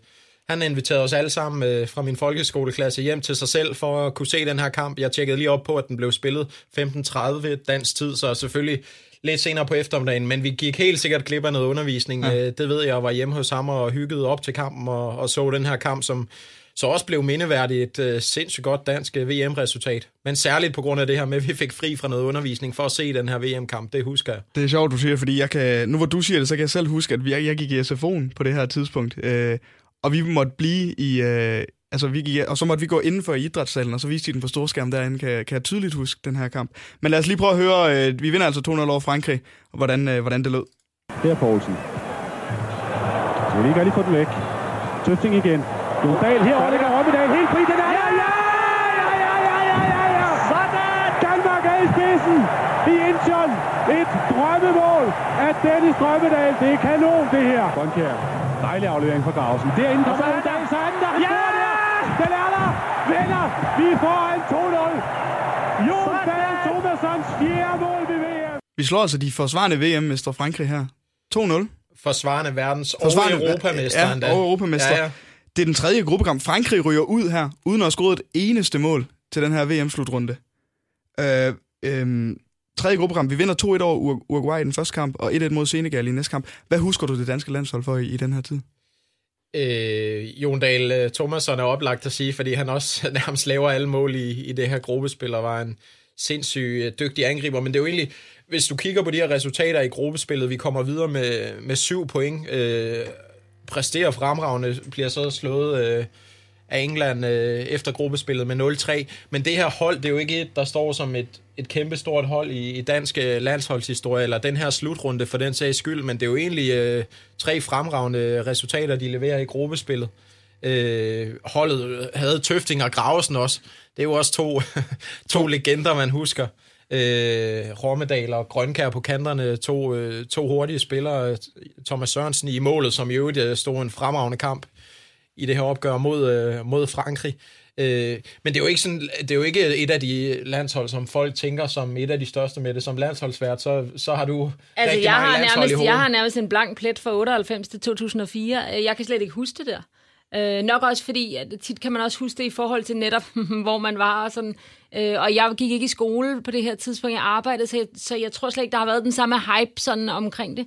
han inviterede os alle sammen øh, fra min folkeskoleklasse hjem til sig selv for at kunne se den her kamp. Jeg tjekkede lige op på, at den blev spillet 15.30 dansk tid, så selvfølgelig lidt senere på eftermiddagen, men vi gik helt sikkert glip af noget undervisning. Ja. Det ved jeg, var hjemme hos ham og hyggede op til kampen og, og så den her kamp, som så også blev mindeværdigt et uh, sindssygt godt dansk uh, VM-resultat. Men særligt på grund af det her med, at vi fik fri fra noget undervisning for at se den her VM-kamp, det husker jeg. Det er sjovt, du siger, fordi jeg kan, nu hvor du siger det, så kan jeg selv huske, at jeg, jeg gik i SFO'en på det her tidspunkt, øh, og vi måtte blive i... Øh, altså, vi gik, og så måtte vi gå indenfor i idrætssalen, og så viste de den på storskærm derinde, kan, kan jeg tydeligt huske den her kamp. Men lad os lige prøve at høre, øh, vi vinder altså 2-0 over Frankrig, og hvordan, øh, hvordan det lød. Per Poulsen. Så vi kan lige få den væk. Tøfting igen. Jon Dahl her, og ligger Rommedal helt fri. Den er ja, ja, ja, ja, ja, ja, ja, ja. Sådan! Danmark er i spidsen i Incheon. Et drømmemål af Dennis Drømmedal. Det er kanon, det her. Grønkær. Dejlig aflevering fra Grausen. Derinde kommer Dahl, så er den der. Ja! Den er der. Vinder. Vi får en 2-0. Jon Dahl Thomasons fjerde mål ved VM. Vi slår altså de forsvarende VM-mestre Frankrig her. 2-0. Forsvarende verdens Forsvarende- og europamester ja, endda. og europamester. Ja, ja. Det er den tredje gruppekamp. Frankrig ryger ud her, uden at have scoret et eneste mål til den her VM-slutrunde. Øh, øh, tredje gruppekamp. Vi vinder 2-1 over Ur- Uruguay i den første kamp, og 1-1 mod Senegal i næste kamp. Hvad husker du det danske landshold for i, i den her tid? øh, Jon Dahl øh, Thomasson er oplagt at sige, fordi han også nærmest laver alle mål i, i det her gruppespil, og var en sindssygt øh, dygtig angriber. Men det er jo egentlig, hvis du kigger på de her resultater i gruppespillet, vi kommer videre med, med syv point, øh, præsterer fremragende, bliver så slået øh, af England øh, efter gruppespillet med 0-3. Men det her hold, det er jo ikke et, der står som et, et kæmpe stort hold i, i dansk øh, landsholdshistorie, eller den her slutrunde for den sags skyld, men det er jo egentlig øh, tre fremragende resultater, de leverer i gruppespillet. Øh, holdet øh, havde Tøfting og Gravesen også. Det er jo også to, to legender, man husker. Øh, Rommedal og Grønkær på kanterne, to, øh, to hurtige spillere. Thomas Sørensen i målet, som i øvrigt øh, stod en fremragende kamp i det her opgør mod, øh, mod Frankrig. Øh, men det er, jo ikke sådan, det er jo ikke et af de landshold, som folk tænker som et af de største med det. Som landsholdsvært, så, så har du Altså, rigtig jeg mange har, nærmest, jeg har nærmest en blank plet fra 98 til 2004. Jeg kan slet ikke huske det der. Øh, nok også fordi, at tit kan man også huske det i forhold til netop, hvor man var. Og, sådan. Øh, og jeg gik ikke i skole på det her tidspunkt, jeg arbejdede, så jeg, så jeg tror slet ikke, der har været den samme hype sådan omkring det.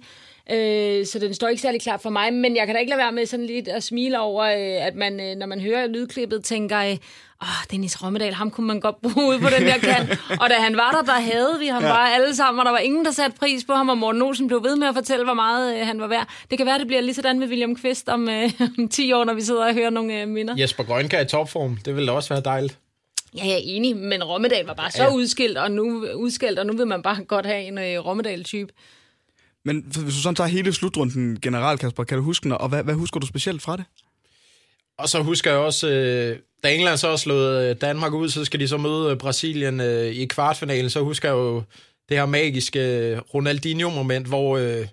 Øh, så den står ikke særlig klart for mig, men jeg kan da ikke lade være med sådan lidt at smile over, øh, at man, øh, når man hører lydklippet, tænker, øh, åh, Dennis Rommedal, ham kunne man godt bruge ud på den der kant. og da han var der, der havde vi ham ja. bare alle sammen, og der var ingen, der satte pris på ham, og Morten Olsen blev ved med at fortælle, hvor meget øh, han var værd. Det kan være, det bliver lige sådan med William Kvist om, øh, om 10 år, når vi sidder og hører nogle øh, minder. Jesper Grønka i topform, det ville da også være dejligt. Ja, jeg er enig, men Rommedal var bare så ja. udskilt, og nu, udskilt, og nu vil man bare godt have en øh, Rommedal-type. Men hvis du sådan tager hele slutrunden generelt, Kasper, kan du huske den, og hvad, hvad husker du specielt fra det? Og så husker jeg også, øh, da England så har slået øh, Danmark ud, så skal de så møde øh, Brasilien øh, i kvartfinalen. Så husker jeg jo det her magiske øh, Ronaldinho-moment, hvor øh,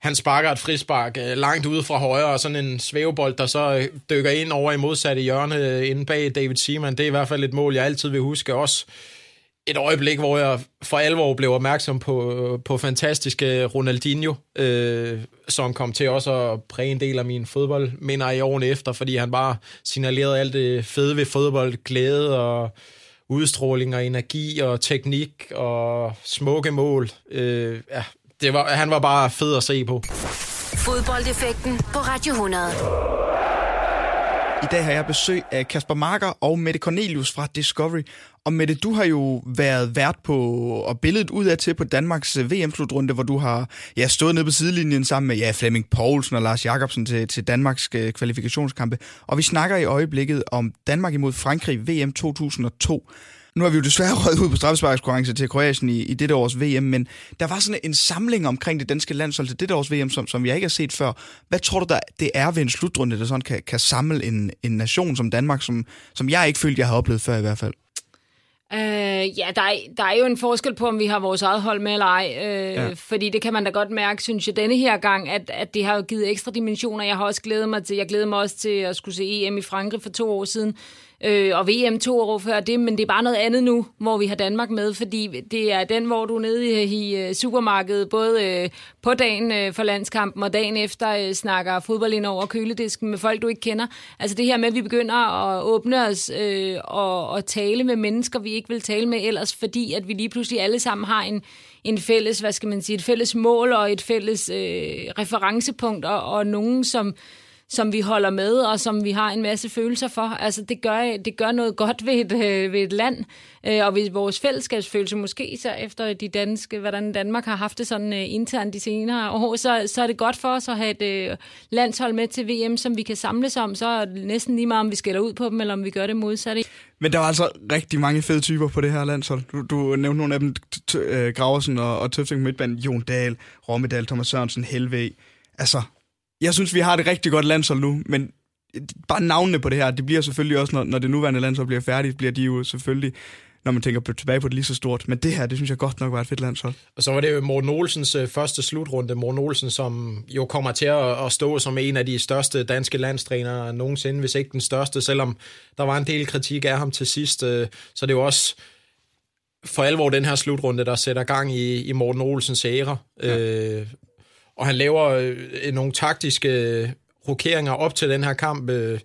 han sparker et frispark langt ude fra højre, og sådan en svævebold, der så dykker ind over i modsatte hjørne inde bag David Seaman. Det er i hvert fald et mål, jeg altid vil huske. Også et øjeblik, hvor jeg for alvor blev opmærksom på, på fantastiske Ronaldinho, øh, som kom til også at præge en del af min fodboldminder i årene efter, fordi han bare signalerede alt det fede ved fodbold, glæde og udstråling og energi og teknik og smukke mål. Øh, ja, det var, han var bare fed at se på. Fodboldeffekten på Radio 100. I dag har jeg besøg af Kasper Marker og Mette Cornelius fra Discovery. Og Mette, du har jo været vært på, og billedet ud af til på Danmarks øh, VM-slutrunde, hvor du har ja, stået nede på sidelinjen sammen med ja, Flemming Poulsen og Lars Jakobsen til, til Danmarks øh, kvalifikationskampe. Og vi snakker i øjeblikket om Danmark imod Frankrig VM 2002. Nu har vi jo desværre røget ud på straffesparkskonkurrence til Kroatien i, i dette års VM, men der var sådan en samling omkring det danske landshold til dette års VM, som, som jeg ikke har set før. Hvad tror du, der, det er ved en slutrunde, der sådan kan, kan samle en, en nation som Danmark, som, som jeg ikke følte, jeg har oplevet før i hvert fald? Øh, ja, der er, der er jo en forskel på, om vi har vores eget hold med eller ej. Øh, ja. Fordi det kan man da godt mærke, synes jeg, denne her gang, at, at det har jo givet ekstra dimensioner. Jeg har også glædet mig til, jeg glæder mig også til at skulle se EM i Frankrig for to år siden øh, og VM to år før det, men det er bare noget andet nu, hvor vi har Danmark med, fordi det er den, hvor du er nede i, i øh, supermarkedet, både øh, på dagen øh, for landskampen og dagen efter øh, snakker fodbold ind over køledisken med folk, du ikke kender. Altså det her med, at vi begynder at åbne os øh, og, og tale med mennesker, vi ikke vil tale med ellers, fordi at vi lige pludselig alle sammen har en, en fælles, hvad skal man sige, et fælles mål og et fælles øh, referencepunkt og, og nogen, som som vi holder med, og som vi har en masse følelser for. Altså, det gør, det gør noget godt ved et, øh, ved et land, øh, og ved vores fællesskabsfølelse måske, så efter de danske, hvordan Danmark har haft det sådan øh, internt de senere år, så, så er det godt for os at have et øh, landshold med til VM, som vi kan samles om, så er det næsten lige meget, om vi skælder ud på dem, eller om vi gør det modsatte. Men der var altså rigtig mange fede typer på det her landshold. Du, du nævnte nogle af dem, øh, Graversen og, og Tøfting Midtband, Jon Dahl, Rommedal, Thomas Sørensen, Helve. Altså, jeg synes, vi har et rigtig godt landshold nu, men bare navnene på det her, det bliver selvfølgelig også, når, når det nuværende landshold bliver færdigt, bliver de jo selvfølgelig når man tænker tilbage på det lige så stort. Men det her, det synes jeg godt nok var et fedt landshold. Og så var det jo Morten Olsens øh, første slutrunde. Morten Olsen, som jo kommer til at, at stå som en af de største danske landstrænere nogensinde, hvis ikke den største, selvom der var en del kritik af ham til sidst. Øh, så det er jo også for alvor den her slutrunde, der sætter gang i, i Morten Olsens ære. Ja. Øh, og han laver øh, øh nogle taktiske øh, rokeringer op til den her kamp. Øh,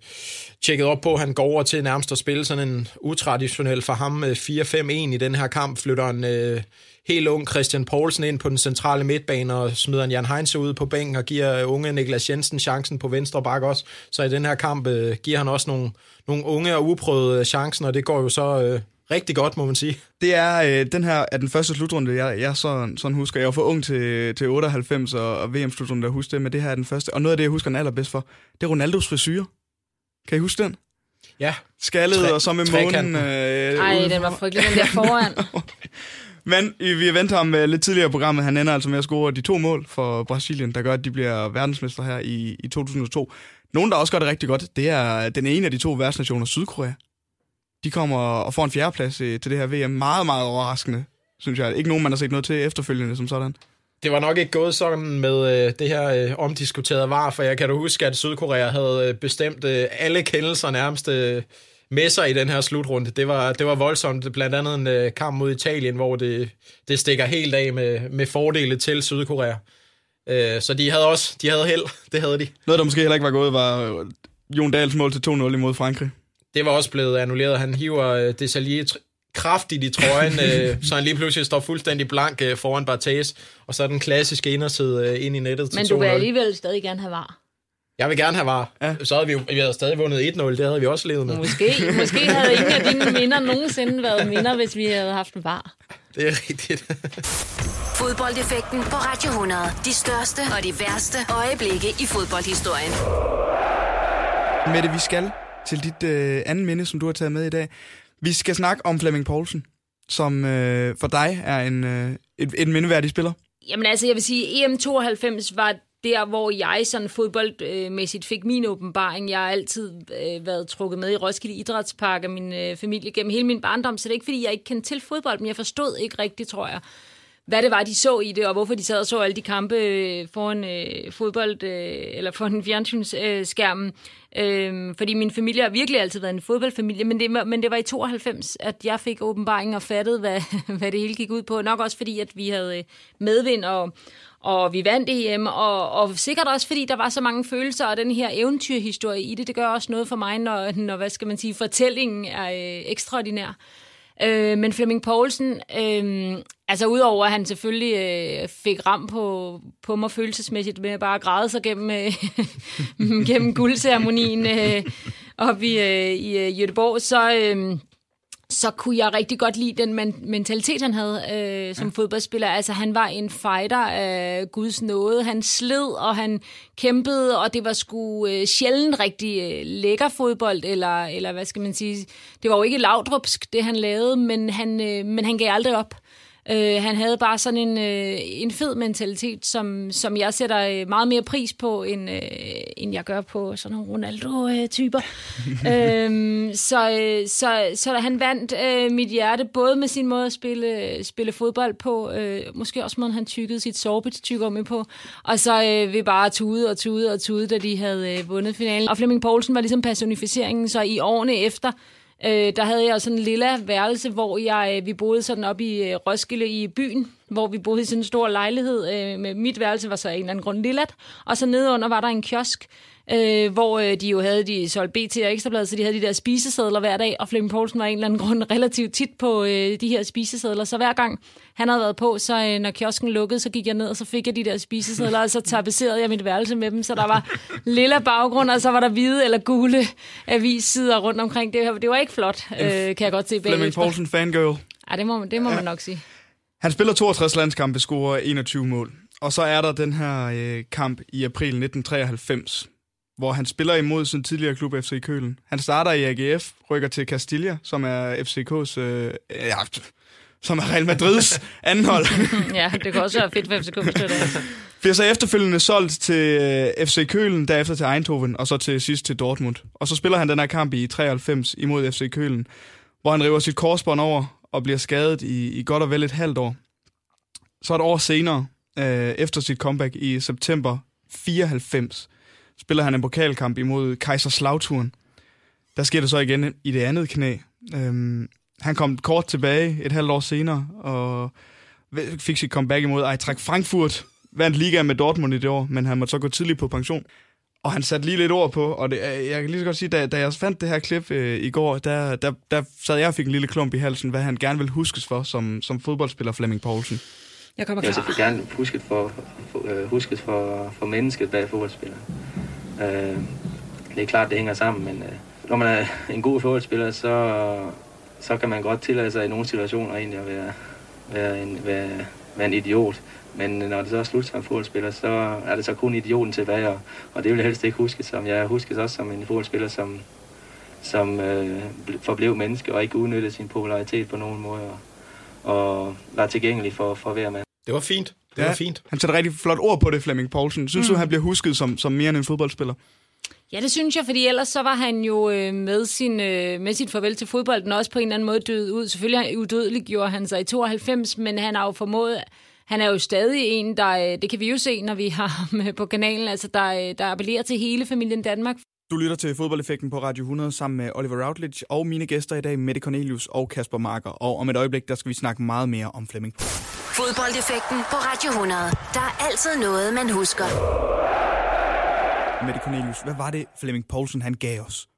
tjekket op på, at han går over til nærmest at spille sådan en utraditionel for ham øh, 4-5-1 i den her kamp. Flytter en øh, helt ung Christian Poulsen ind på den centrale midtbane og smider en Jan Heinze ud på bænken og giver unge Niklas Jensen chancen på venstre bak også. Så i den her kamp øh, giver han også nogle, nogle unge og uprøvede chancen, og det går jo så øh, rigtig godt, må man sige. Det er, øh, den her er den første slutrunde, jeg, jeg sådan, sådan husker. Jeg var for ung til, til 98 og, og VM-slutrunde, der husker det, men det her er den første. Og noget af det, jeg husker den allerbedst for, det er Ronaldos frisyr. Kan I huske den? Ja. Skaldet Tre, og så med månen. Øh, Ej, den var frygtelig, den der foran. Men vi venter ham lidt tidligere i programmet. Han ender altså med at score de to mål for Brasilien, der gør, at de bliver verdensmester her i, i 2002. Nogen, der også gør det rigtig godt, det er den ene af de to værtsnationer, Sydkorea de kommer og får en fjerdeplads øh, til det her VM. Meget, meget overraskende, synes jeg. Ikke nogen, man har set noget til efterfølgende som sådan. Det var nok ikke gået sådan med øh, det her øh, omdiskuterede var, for jeg kan du huske, at Sydkorea havde øh, bestemt øh, alle kendelser nærmest øh, med sig i den her slutrunde. Det var, det var voldsomt. Blandt andet en øh, kamp mod Italien, hvor det, det stikker helt af med, med fordele til Sydkorea. Øh, så de havde også de havde held. Det havde de. Noget, der måske heller ikke var gået, var Jon Dahls mål til 2-0 imod Frankrig. Det var også blevet annulleret. Han hiver øh, Desailly kraftigt i trøjen, øh, så han lige pludselig står fuldstændig blank øh, foran Barthez, og så er den klassiske inderside øh, ind i nettet til Men du vil alligevel stadig gerne have var. Jeg vil gerne have var. Ja. Så havde vi jo vi havde stadig vundet 1-0, det havde vi også levet med. Måske, måske havde ingen af dine minder nogensinde været minder, hvis vi havde haft en var. Det er rigtigt. Fodboldeffekten på Radio 100. De største og de værste øjeblikke i fodboldhistorien. Mette, vi skal til dit øh, andet minde, som du har taget med i dag. Vi skal snakke om Flemming Poulsen, som øh, for dig er en, øh, et, et mindeværdig spiller. Jamen altså, jeg vil sige, EM92 var der, hvor jeg sådan fodboldmæssigt fik min åbenbaring. Jeg har altid øh, været trukket med i Roskilde Idrætspark af min øh, familie gennem hele min barndom, så det er ikke, fordi jeg ikke kendte til fodbold, men jeg forstod ikke rigtigt, tror jeg, hvad det var, de så i det, og hvorfor de sad og så alle de kampe øh, foran øh, fodbold, øh, eller foran fjernsynsskærmen. Øh, fordi min familie har virkelig altid været en fodboldfamilie, men det, men det var i 92, at jeg fik åbenbaring og fattede, hvad, hvad det hele gik ud på. Nok også fordi, at vi havde øh, medvind, og, og vi vandt EM, og, og sikkert også fordi, der var så mange følelser, og den her eventyrhistorie i det, det gør også noget for mig, når, når hvad skal man sige, fortællingen er øh, ekstraordinær. Øh, men Flemming Poulsen, øh, altså udover at han selvfølgelig øh, fik ram på, på mig følelsesmæssigt med bare at græde sig gennem, øh, gennem guldceremonien øh, op i, øh, i øh, Göteborg, så... Øh, så kunne jeg rigtig godt lide den mentalitet, han havde øh, som ja. fodboldspiller. Altså, han var en fighter af Guds nåde. Han sled, og han kæmpede, og det var sgu øh, sjældent rigtig øh, lækker fodbold, eller, eller hvad skal man sige. Det var jo ikke lavdrupsk, det han lavede, men han, øh, men han gav aldrig op. Øh, han havde bare sådan en, øh, en fed mentalitet, som, som jeg sætter øh, meget mere pris på, end, øh, end jeg gør på sådan nogle Ronaldo-typer. øhm, så, øh, så, så han vandt øh, mit hjerte, både med sin måde at spille, spille fodbold på, øh, måske også måden han tykkede sit sorbet med på, og så øh, vi bare tude og tude og tude, da de havde øh, vundet finalen. Og Flemming Poulsen var ligesom personificeringen, så i årene efter, Øh, der havde jeg sådan en lille værelse, hvor jeg, øh, vi boede sådan op i øh, Roskilde i byen, hvor vi boede i sådan en stor lejlighed. Øh, med mit værelse var så en eller anden grund lillet, og så nedenunder var der en kiosk, øh, hvor øh, de jo havde de solgt BT og Ekstrablad, så de havde de der spisesedler hver dag, og Flemming Poulsen var en eller anden grund relativt tit på øh, de her spisesedler, så hver gang han havde været på, så øh, når kiosken lukkede, så gik jeg ned, og så fik jeg de der spisesedler, og så tapisserede jeg mit værelse med dem, så der var lille baggrund, og så var der hvide eller gule avissider rundt omkring. Det, det var ikke flot, øh, kan jeg godt se. Flemming Poulsen fangirl. Ja, det må, det må man nok sige. Han spiller 62 landskampe, scorer 21 mål. Og så er der den her øh, kamp i april 1993, hvor han spiller imod sin tidligere klub FC Kølen. Han starter i AGF, rykker til Castilla, som er FCK's... Øh, ja, som er Real Madrids anden hold. ja, det kan også være fedt for FCK, det Bliver så efterfølgende solgt til øh, FC Kølen, derefter til Eindhoven, og så til sidst til Dortmund. Og så spiller han den her kamp i 93 imod FC Kølen, hvor han river sit korsbånd over og bliver skadet i, i godt og vel et halvt år. Så et år senere, øh, efter sit comeback i september 94, spiller han en pokalkamp imod Kaiserslautern. Der sker det så igen i det andet knæ. Øhm, han kom kort tilbage et halvt år senere, og fik sit comeback imod Eintracht Frankfurt. Vandt liga med Dortmund i det år, men han måtte så gå tidligt på pension. Og han satte lige lidt ord på, og det, jeg kan lige så godt sige, da, da jeg fandt det her klip øh, i går, der, der, der sad jeg og fik en lille klump i halsen, hvad han gerne vil huskes for som, som fodboldspiller Flemming Poulsen. Jeg kommer klar. Jeg vil gerne huskes for, for, uh, huskes for, for mennesket bag fodboldspiller. Uh, det er klart, det hænger sammen, men uh, når man er en god fodboldspiller, så, så kan man godt tillade sig i nogle situationer egentlig at være, være, en, være, være en idiot. Men når det så er slut som fodboldspiller, så er det så kun idioten tilbage, og, og det vil jeg helst ikke huske som. Jeg huskes også som en fodboldspiller, som, som øh, forblev menneske og ikke udnyttede sin popularitet på nogen måde, og, og var tilgængelig for, for hver mand. Det var fint. Det ja, var fint. Han sætter rigtig flot ord på det, Flemming Poulsen. Synes mm. du, han bliver husket som, som mere end en fodboldspiller? Ja, det synes jeg, fordi ellers så var han jo øh, med, sin, øh, med sit farvel til fodbolden også på en eller anden måde død ud. Selvfølgelig udødelig gjorde han sig i 92, men han har jo formået... Han er jo stadig en, der, øh, det kan vi jo se, når vi har ham på kanalen, altså der, der appellerer til hele familien Danmark. Du lytter til fodboldeffekten på Radio 100 sammen med Oliver Routledge og mine gæster i dag, Mette Cornelius og Kasper Marker. Og om et øjeblik, der skal vi snakke meget mere om Flemming. Fodboldeffekten på Radio 100. Der er altid noget, man husker. Mette Cornelius, hvad var det, Flemming Poulsen han gav os?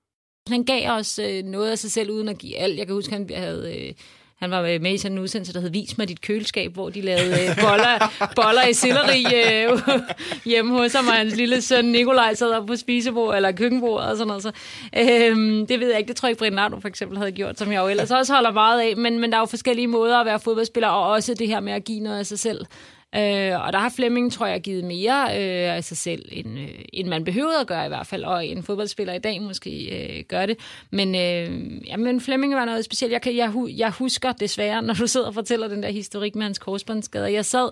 Han gav os øh, noget af sig selv, uden at give alt. Jeg kan huske, han havde... Øh, han var øh, med i sådan en udsendelse, der hed Vis mig dit køleskab, hvor de lavede øh, boller, boller i selleri øh, hjemme hos ham, og hans lille søn Nikolaj sad op på spisebord, eller køkkenbordet og sådan noget. Så, øh, det ved jeg ikke, det tror jeg ikke, Brind for eksempel havde gjort, som jeg jo ellers også holder meget af, men, men der er jo forskellige måder at være fodboldspiller, og også det her med at give noget af sig selv. Øh, og der har Flemming, tror jeg, givet mere øh, af sig selv, end, øh, end man behøvede at gøre i hvert fald, og en fodboldspiller i dag måske øh, gør det. Men, øh, ja, men Flemming var noget specielt. Jeg, kan, jeg, jeg husker desværre, når du sidder og fortæller den der historik med hans korsbåndsskader. Jeg sad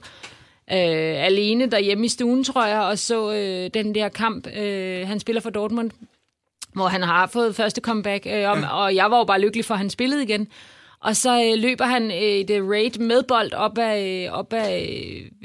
øh, alene derhjemme i stuen, tror jeg, og så øh, den der kamp. Øh, han spiller for Dortmund, hvor han har fået første comeback, øh, og, og jeg var jo bare lykkelig for, at han spillede igen. Og så øh, løber han øh, et øh, raid med bold op ad, øh, op ad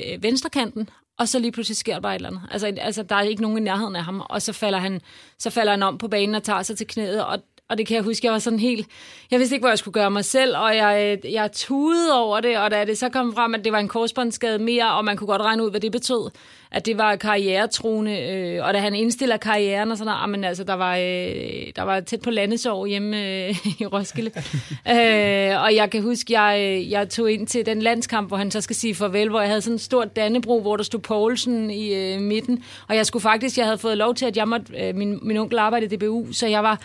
øh, venstrekanten, og så lige pludselig sker der bare et eller andet. Altså, altså, der er ikke nogen i nærheden af ham, og så falder han, så falder han om på banen og tager sig til knæet, og og det kan jeg huske, jeg var sådan helt... Jeg vidste ikke, hvor jeg skulle gøre mig selv, og jeg, jeg tudede over det, og da det så kom frem, at det var en korsbåndsskade mere, og man kunne godt regne ud, hvad det betød, at det var karrieretruende, øh, og da han indstiller karrieren og sådan noget, men altså, der var, øh, der var tæt på landesår hjemme øh, i Roskilde. øh, og jeg kan huske, jeg, jeg tog ind til den landskamp, hvor han så skal sige farvel, hvor jeg havde sådan en stort dannebro, hvor der stod Poulsen i øh, midten, og jeg skulle faktisk, jeg havde fået lov til, at jeg måtte, øh, min, min onkel arbejdede i DBU, så jeg var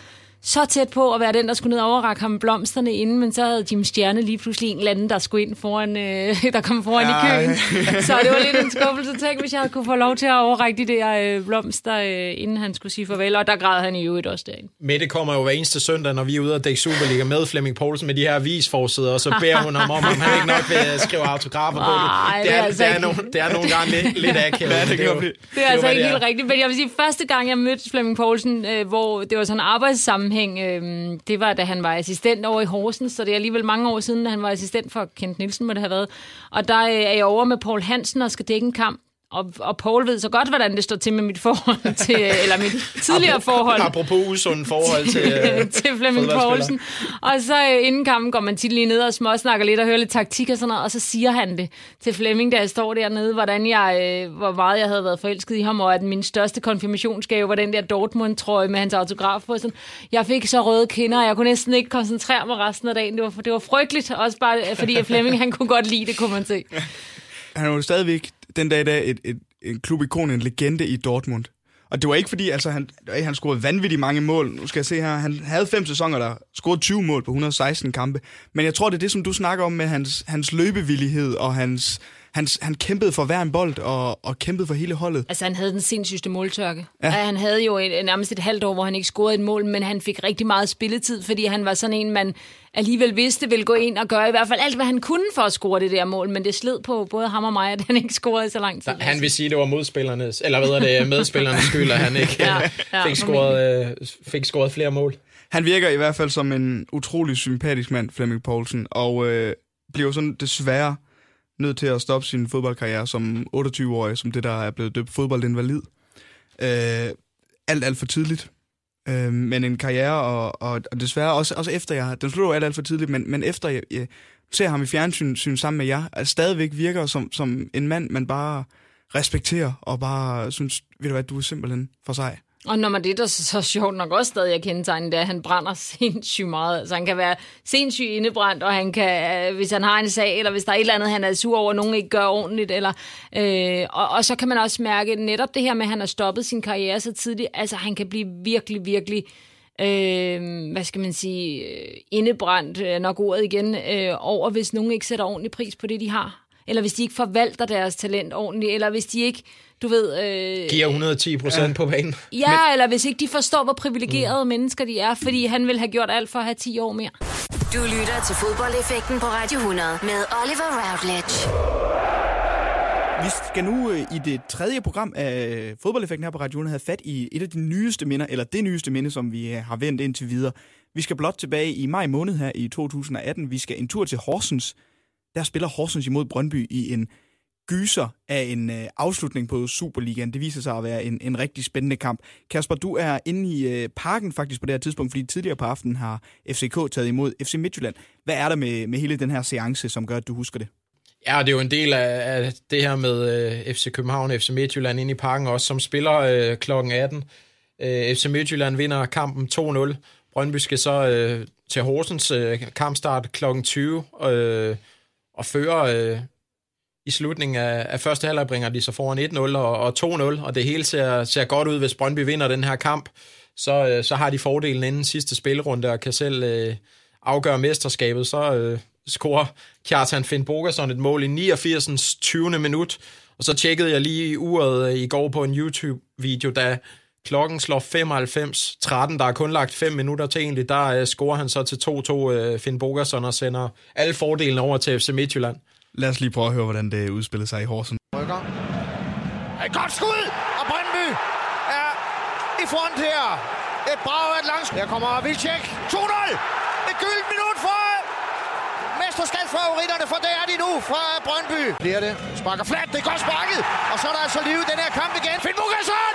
så tæt på at være den, der skulle ned og overrække ham blomsterne inden, men så havde Jim Stjerne lige pludselig en eller anden, der skulle ind foran, øh, der kom foran ja. i køen. så det var lidt en skuffelse. Tænk, hvis jeg havde kunne få lov til at overrække de der øh, blomster, øh, inden han skulle sige farvel, og der græd han i øvrigt også derinde. Mette kommer jo hver eneste søndag, når vi er ude og dække Superliga med Flemming Poulsen med de her avisforsider, og så beder hun ham om, om han ikke nok vil skrive autografer på det. Det er, det, er, det, er no, det er nogle gange lidt, lidt akavet. Ja, det, det, det, det er altså ikke helt rigtigt, men jeg vil sige, første gang jeg mødte Flemming Poulsen, øh, hvor det var sådan en arbejdssammenhæng, sammenhæng, øh, det var, da han var assistent over i Horsens, så det er alligevel mange år siden, da han var assistent for Kent Nielsen, må det have været. Og der øh, er jeg over med Paul Hansen og skal dække en kamp, og, og Paul ved så godt, hvordan det står til med mit forhold til, eller mit tidligere forhold. Apropos usund forhold til, øh, til Flemming Poulsen. Og så øh, inden kampen går man tit lige ned og småsnakker lidt og hører lidt taktik og sådan noget, og så siger han det til Flemming, da jeg står dernede, hvordan jeg, øh, hvor meget jeg havde været forelsket i ham, og at min største konfirmationsgave var den der Dortmund-trøje med hans autograf på. Sådan. Jeg fik så røde kinder, og jeg kunne næsten ikke koncentrere mig resten af dagen. Det var, det var frygteligt, også bare fordi Flemming han kunne godt lide det, kunne man se. Han er jo stadigvæk den dag i dag et, et, en klubikon, en legende i Dortmund. Og det var ikke fordi, altså han, han scorede vanvittigt mange mål. Nu skal jeg se her, han havde fem sæsoner, der scorede 20 mål på 116 kampe. Men jeg tror, det er det, som du snakker om med hans, hans løbevillighed og hans, han, han kæmpede for hver en bold og, og kæmpede for hele holdet. Altså, han havde den sindssygste måltørke. Ja. Han havde jo et, nærmest et halvt år, hvor han ikke scorede et mål, men han fik rigtig meget spilletid, fordi han var sådan en, man alligevel vidste ville gå ind og gøre i hvert fald alt, hvad han kunne for at score det der mål, men det sled på både ham og mig, at han ikke scorede så lang tid. Da, han vil sige, at det var modspillernes, eller hvad er det, medspillernes skyld, at han ikke ja, ja, fik, scoret, øh, fik scoret flere mål. Han virker i hvert fald som en utrolig sympatisk mand, Flemming Poulsen, og øh, bliver sådan desværre nødt til at stoppe sin fodboldkarriere som 28-årig, som det, der er blevet døbt fodboldinvalid. Øh, alt, alt for tidligt. Øh, men en karriere, og, og, og desværre også, også efter jeg... Den slutter alt, alt for tidligt, men, men efter jeg, jeg ser ham i fjernsyn sammen med jer, at stadigvæk virker som, som en mand, man bare respekterer, og bare synes, ved du hvad, du er simpelthen for sej. Og når man det, der så, så sjovt nok også stadig er kendetegnet, det er, at han brænder sindssygt meget. Altså han kan være sindssygt indebrændt, og han kan, øh, hvis han har en sag, eller hvis der er et eller andet, han er sur over, at nogen ikke gør ordentligt. Eller, øh, og, og, så kan man også mærke netop det her med, at han har stoppet sin karriere så tidligt. Altså han kan blive virkelig, virkelig øh, hvad skal man sige, øh, indebrændt, øh, nok ordet igen, øh, over hvis nogen ikke sætter ordentlig pris på det, de har. Eller hvis de ikke forvalter deres talent ordentligt, eller hvis de ikke du ved... Øh, Giver 110 procent ja. på banen. Ja, Men... eller hvis ikke de forstår, hvor privilegerede mm. mennesker de er, fordi han vil have gjort alt for at have 10 år mere. Du lytter til fodboldeffekten på Radio 100 med Oliver Routledge. Vi skal nu øh, i det tredje program af fodboldeffekten her på Radio 100 have fat i et af de nyeste minder, eller det nyeste minde, som vi øh, har vendt indtil videre. Vi skal blot tilbage i maj måned her i 2018. Vi skal en tur til Horsens. Der spiller Horsens imod Brøndby i en gyser af en øh, afslutning på Superligaen. Det viser sig at være en, en rigtig spændende kamp. Kasper, du er inde i øh, parken faktisk på det her tidspunkt, fordi tidligere på aftenen har FCK taget imod FC Midtjylland. Hvad er der med, med hele den her seance, som gør, at du husker det? Ja, det er jo en del af, af det her med øh, FC København og FC Midtjylland inde i parken også, som spiller øh, klokken 18. Øh, FC Midtjylland vinder kampen 2-0. Brøndby skal så øh, til Horsens øh, kampstart klokken 20 øh, og fører øh, i slutningen af, af første halvleg bringer de så foran 1-0 og, og 2-0, og det hele ser, ser godt ud, hvis Brøndby vinder den her kamp. Så, øh, så har de fordelen inden sidste spilrunde og kan selv øh, afgøre mesterskabet. Så øh, scorer Kjartan Finn Bogason et mål i 89. 20. minut, og så tjekkede jeg lige uret øh, i går på en YouTube-video, da klokken slår 95-13, der er kun lagt 5 minutter til egentlig, der øh, scorer han så til 2-2 øh, Finn Bogerson og sender alle fordelene over til FC Midtjylland. Lad os lige prøve at høre, hvordan det udspillede sig i Horsens. Rykker. Et godt skud, og Brøndby er i front her. Et brag af et langt Her kommer Vilcek. 2-0. Et gyldent minut for mesterskabsfavoritterne, for det er de nu fra Brøndby. Bliver det. Sparker flat. Det er godt sparket. Og så er der altså liv i den her kamp igen. Finn Bukarsson!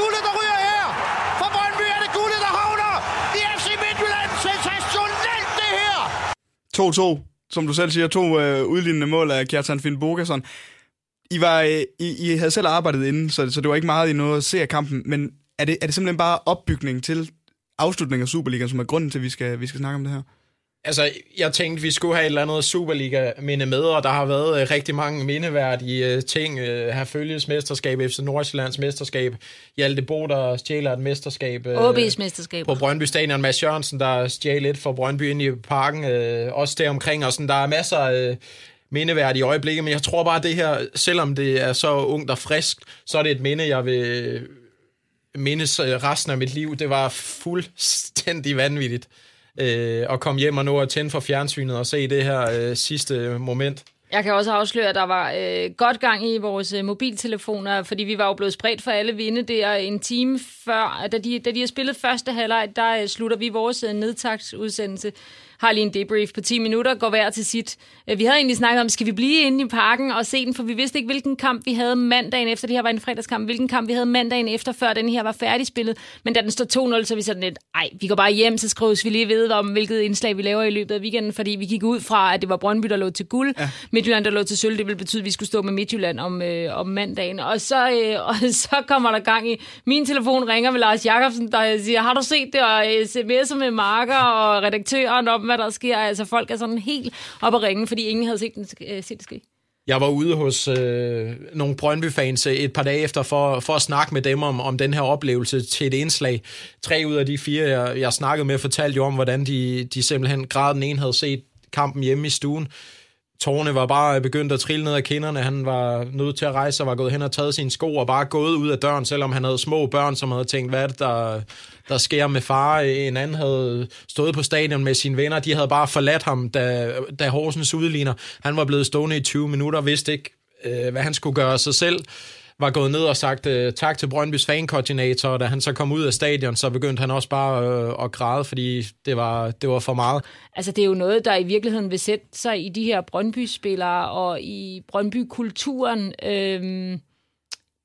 Guldet, der ryger her? For Brøndby er det guldet, der havner i FC Midtjylland. Sensationelt det her! 2-2 som du selv siger, to øh, udlignende mål af Kjartan Finn Bogason. I, var, øh, I, I havde selv arbejdet inden, så, så det var ikke meget i noget at se af kampen, men er det, er det simpelthen bare opbygning til afslutningen af Superligaen, som er grunden til, at vi skal, vi skal snakke om det her? Altså, jeg tænkte, vi skulle have et eller andet Superliga-minde med, og der har været øh, rigtig mange mindeværdige øh, ting. Øh, her følges mesterskab, FC Nordsjællands mesterskab, Hjalte Bo, der stjæler et mesterskab. Øh, OB's mesterskab. På Brøndby Stadion, Mads Jørgensen, der stjæler lidt for Brøndby ind i parken, øh, også der omkring, og sådan, der er masser af... Øh, mindeværdige øjeblikke, men jeg tror bare, at det her, selvom det er så ungt og friskt, så er det et minde, jeg vil mindes øh, resten af mit liv. Det var fuldstændig vanvittigt øh, at komme hjem og nå at tænde for fjernsynet og se det her øh, sidste moment. Jeg kan også afsløre, at der var øh, godt gang i vores øh, mobiltelefoner, fordi vi var jo blevet spredt for alle vinde der en time før. Da de, da de har spillet første halvleg, der øh, slutter vi vores øh, nedtagsudsendelse har lige en debrief på 10 minutter, går hver til sit. Øh, vi havde egentlig snakket om, skal vi blive inde i parken og se den, for vi vidste ikke, hvilken kamp vi havde mandagen efter. Det her var en fredagskamp. Hvilken kamp vi havde mandagen efter, før den her var færdigspillet. Men da den stod 2-0, så vi sådan lidt, ej, vi går bare hjem, så skrives vi lige ved om, hvilket indslag vi laver i løbet af weekenden, fordi vi gik ud fra, at det var Brøndby, der lå til guld. Ja. Midtjylland, der lå til sølv. Det ville betyde, at vi skulle stå med Midtjylland om, øh, om mandagen. Og så, øh, og så kommer der gang i, min telefon ringer med Lars Jakobsen, der siger, har du set det? Og sms'er med marker og redaktøren om, hvad der sker. Altså folk er sådan helt op at ringe, fordi ingen havde set, den, øh, set det ske. Jeg var ude hos øh, nogle Brøndby-fans øh, et par dage efter for, for at snakke med dem om, om den her oplevelse til et indslag. Tre ud af de fire, jeg, jeg snakkede med, fortalte jo om, hvordan de, de simpelthen græd. den ene havde set kampen hjemme i stuen. Tårne var bare begyndt at trille ned af kinderne. Han var nødt til at rejse og var gået hen og taget sine sko og bare gået ud af døren, selvom han havde små børn, som havde tænkt, hvad er det, der, der sker med far. En anden havde stået på stadion med sine venner. De havde bare forladt ham, da, da Horsens udligner. Han var blevet stående i 20 minutter, vidste ikke, øh, hvad han skulle gøre sig selv var gået ned og sagt øh, tak til Brøndbys fankoordinator, og da han så kom ud af stadion, så begyndte han også bare øh, at græde, fordi det var, det var for meget. Altså det er jo noget, der i virkeligheden vil sætte sig i de her Brøndby-spillere og i Brøndby-kulturen øh,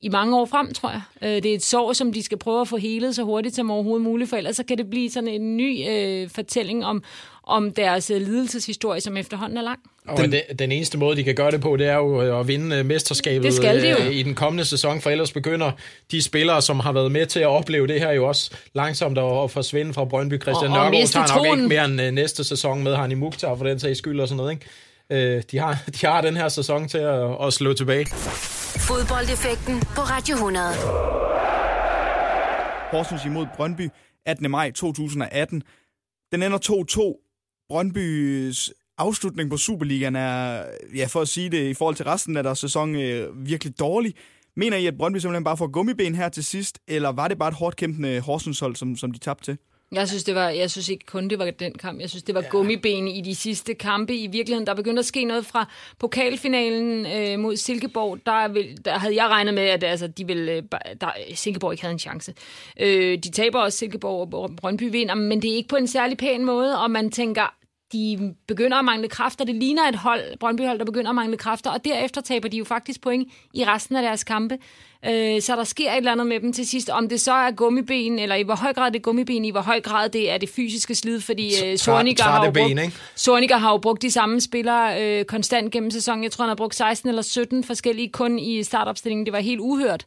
i mange år frem, tror jeg. Øh, det er et sår, som de skal prøve at få helet så hurtigt som overhovedet muligt, for ellers så kan det blive sådan en ny øh, fortælling om, om deres øh, lidelseshistorie, som efterhånden er lang. Og den, den eneste måde, de kan gøre det på, det er jo øh, at vinde øh, mesterskabet det skal de jo. i den kommende sæson, for ellers begynder de spillere, som har været med til at opleve det her, jo også langsomt at forsvinde fra Brøndby. Christian og, og Nørgaard tager nok troen. ikke mere end næste sæson med, han i Mukhtar for den sags skyld og sådan noget. Ikke? De, har, de har den her sæson til at, at slå tilbage. Fodboldeffekten på Radio 100. Horsens imod Brøndby 18. maj 2018. Den ender 2-2. Brøndbys afslutning på Superligaen er, ja, for at sige det, i forhold til resten af deres sæson, øh, virkelig dårlig. Mener I, at Brøndby simpelthen bare får gummiben her til sidst, eller var det bare et hårdt kæmpende Horsens-hold, som, som de tabte til? Jeg synes, det var, jeg synes ikke kun, det var den kamp. Jeg synes, det var ja. gummiben i de sidste kampe. I virkeligheden, der begyndte at ske noget fra pokalfinalen øh, mod Silkeborg. Der, vil, der havde jeg regnet med, at altså, de ville, øh, der, Silkeborg ikke havde en chance. Øh, de taber også Silkeborg og Brøndby vinder, men det er ikke på en særlig pæn måde, og man tænker, de begynder at mangle kræfter. Det ligner et hold, Brøndby-hold, der begynder at mangle kræfter, og derefter taber de jo faktisk point i resten af deres kampe. Øh, så der sker et eller andet med dem til sidst. Om det så er gummiben, eller i hvor høj grad det er gummiben, i hvor høj grad det er det fysiske slid, fordi øh, Sorniger har, jo brugt, Sorniger har jo brugt de samme spillere øh, konstant gennem sæsonen. Jeg tror, han har brugt 16 eller 17 forskellige kun i startopstillingen. Det var helt uhørt.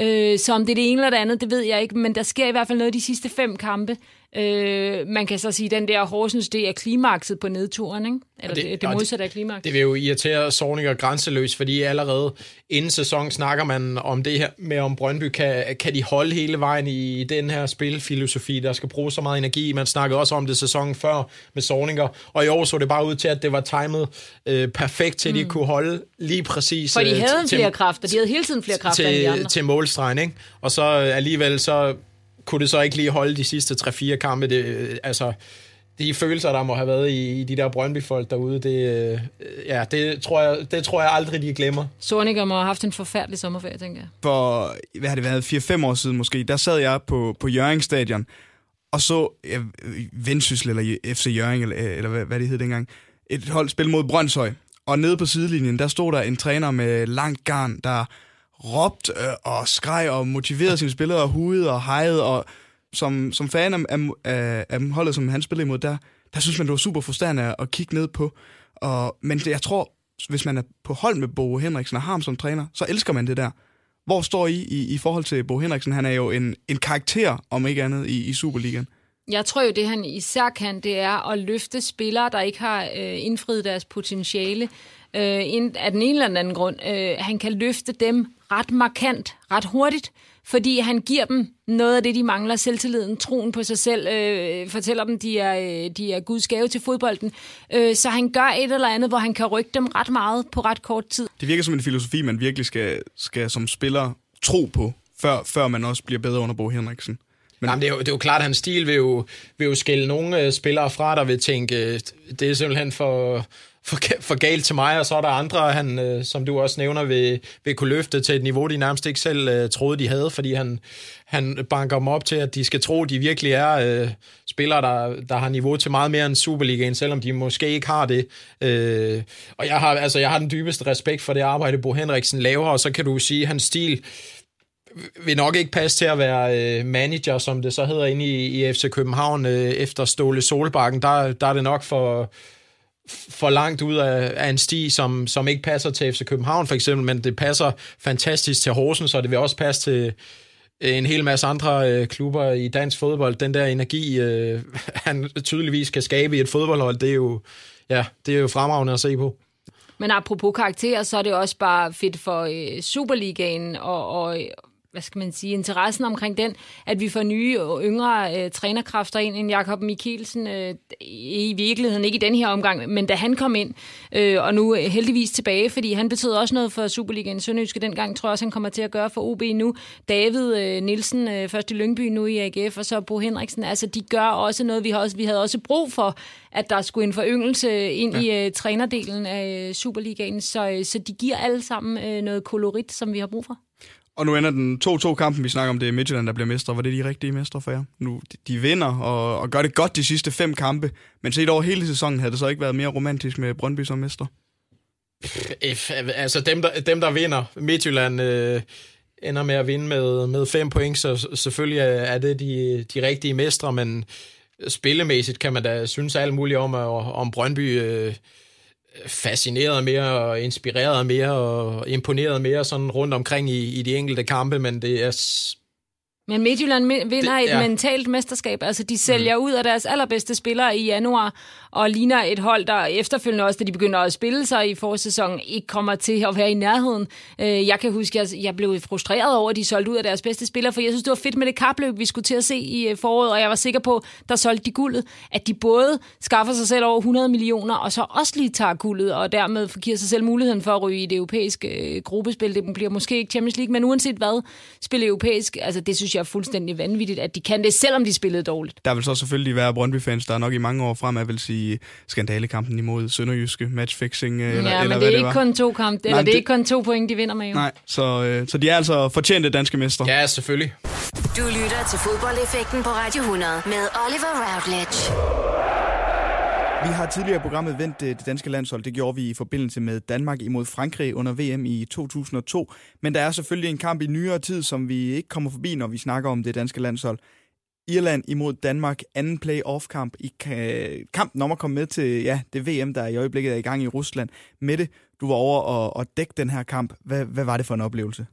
Øh, så om det er det ene eller det andet, det ved jeg ikke, men der sker i hvert fald noget de sidste fem kampe. Øh, man kan så sige, at den der Horsens, det er klimakset på nedturen, ikke? Eller det, det, det modsatte af klimaks. Det vil jo irritere Sorninger grænseløs, fordi allerede inden sæson snakker man om det her med, om Brøndby kan, kan de holde hele vejen i den her spilfilosofi, der skal bruge så meget energi. Man snakkede også om det sæsonen før med Sorninger, og i år så det bare ud til, at det var timet øh, perfekt til, at de mm. kunne holde lige præcis... For de øh, havde til, flere kræfter, de havde hele tiden flere kræfter til, end de andre. Til målstregen, ikke? Og så alligevel så kunne det så ikke lige holde de sidste 3-4 kampe. Det, altså, de følelser, der må have været i, i de der Brøndby-folk derude, det, øh, ja, det, tror jeg, det tror jeg aldrig, de glemmer. Sorniger må have haft en forfærdelig sommerferie, tænker jeg. For, hvad har det været, 4-5 år siden måske, der sad jeg på, på Jørgen Stadion, og så øh, Vendsyssel eller FC Jørgen, eller, eller hvad, hvad det hed dengang, et hold spil mod Brøndshøj. Og nede på sidelinjen, der stod der en træner med langt garn, der råbt øh, og skreg og motiverede sine spillere og hudede og hejede, og som, som fan af, af, af holdet, som han spillede imod, der, der synes man, det var super frustrerende at kigge ned på. Og, men jeg tror, hvis man er på hold med Bo Henriksen og har ham som træner, så elsker man det der. Hvor står I i, i forhold til Bo Henriksen? Han er jo en, en karakter, om ikke andet, i, i Superligaen. Jeg tror jo, det han især kan, det er at løfte spillere, der ikke har øh, indfriet deres potentiale øh, af den ene eller anden grund. Øh, han kan løfte dem ret markant, ret hurtigt, fordi han giver dem noget af det, de mangler, selvtilliden, troen på sig selv, øh, fortæller dem, de er, øh, de er Guds gave til fodbolden. Øh, så han gør et eller andet, hvor han kan rykke dem ret meget på ret kort tid. Det virker som en filosofi, man virkelig skal, skal som spiller tro på, før, før man også bliver bedre under Bo Henriksen. Men... Jamen, det, er jo, det er jo klart, at hans stil vil jo, vil jo skille nogle øh, spillere fra, der vil tænke, øh, det er simpelthen for, for, for galt til mig, og så er der andre, han, øh, som du også nævner, vil, vil kunne løfte til et niveau, de nærmest ikke selv øh, troede, de havde, fordi han, han banker dem op til, at de skal tro, de virkelig er øh, spillere, der, der har niveau til meget mere end Superligaen, selvom de måske ikke har det. Øh, og jeg har, altså, jeg har den dybeste respekt for det arbejde, Bo Henriksen laver, og så kan du sige, at hans stil vil nok ikke passe til at være øh, manager, som det så hedder inde i, i FC København øh, efter Ståle Solbakken. Der, der er det nok for, for langt ud af, af en sti, som, som ikke passer til FC København for eksempel, men det passer fantastisk til Horsens, og det vil også passe til øh, en hel masse andre øh, klubber i dansk fodbold. Den der energi, øh, han tydeligvis kan skabe i et fodboldhold, det er jo, ja, det er jo fremragende at se på. Men apropos karakterer, så er det også bare fedt for øh, Superligaen og, og, hvad skal man sige, interessen omkring den, at vi får nye og yngre øh, trænerkræfter ind end Jakob Mikkelsen øh, i virkeligheden, ikke i den her omgang, men da han kom ind, øh, og nu heldigvis tilbage, fordi han betød også noget for Superligaen Sønderjyske dengang, tror jeg også, han kommer til at gøre for OB nu. David øh, Nielsen, øh, først i Lyngby, nu i AGF, og så Bo Henriksen, altså de gør også noget, vi, har også, vi havde også brug for, at der skulle en foryngelse ind ja. i øh, trænerdelen af Superligaen, så, øh, så de giver alle sammen øh, noget kolorit, som vi har brug for. Og nu ender den 2-2-kampen, vi snakker om, det er Midtjylland, der bliver mestre. Var det de rigtige mestre for jer? Nu, de vinder og, og gør det godt de sidste fem kampe, men set over hele sæsonen havde det så ikke været mere romantisk med Brøndby som mestre? Altså dem, der, dem, der vinder, Midtjylland øh, ender med at vinde med, med fem point, så selvfølgelig er det de, de rigtige mestre, men spillemæssigt kan man da synes alt muligt om, om Brøndby... Øh, fascineret mere og inspireret mere og imponeret mere sådan rundt omkring i, i de enkelte kampe, men det er men Midtjylland vinder det, ja. et mentalt mesterskab. Altså, de sælger mm. ud af deres allerbedste spillere i januar, og ligner et hold, der efterfølgende også, da de begynder at spille sig i forsæsonen, ikke kommer til at være i nærheden. Øh, jeg kan huske, at jeg blev frustreret over, at de solgte ud af deres bedste spillere, for jeg synes, det var fedt med det kapløb, vi skulle til at se i øh, foråret, og jeg var sikker på, der solgte de guldet, at de både skaffer sig selv over 100 millioner, og så også lige tager guldet, og dermed giver sig selv muligheden for at ryge i det europæiske øh, gruppespil. Det bliver måske ikke Champions League, men uanset hvad, spille europæisk, altså det synes jeg er fuldstændig vanvittigt, at de kan det, selvom de spillede dårligt. Der vil så selvfølgelig være Brøndby-fans, der nok i mange år frem vil sige skandalekampen imod Sønderjyske, matchfixing, eller, ja, eller men det er, ikke kun to kamp, eller Nej, det er ikke kun to point, de vinder med. Jo. Nej, så, øh, så de er altså fortjente danske mestre. Ja, selvfølgelig. Du lytter til fodboldeffekten på Radio 100 med Oliver Routledge. Vi har tidligere i programmet vendt øh, det danske landshold. Det gjorde vi i forbindelse med Danmark imod Frankrig under VM i 2002. Men der er selvfølgelig en kamp i nyere tid, som vi ikke kommer forbi, når vi snakker om det danske landshold. Irland imod Danmark, anden play-off-kamp i kampen om at komme med til ja, det VM, der i øjeblikket er i gang i Rusland. Mette, du var over og, og dække den her kamp. Hvad, hvad var det for en oplevelse?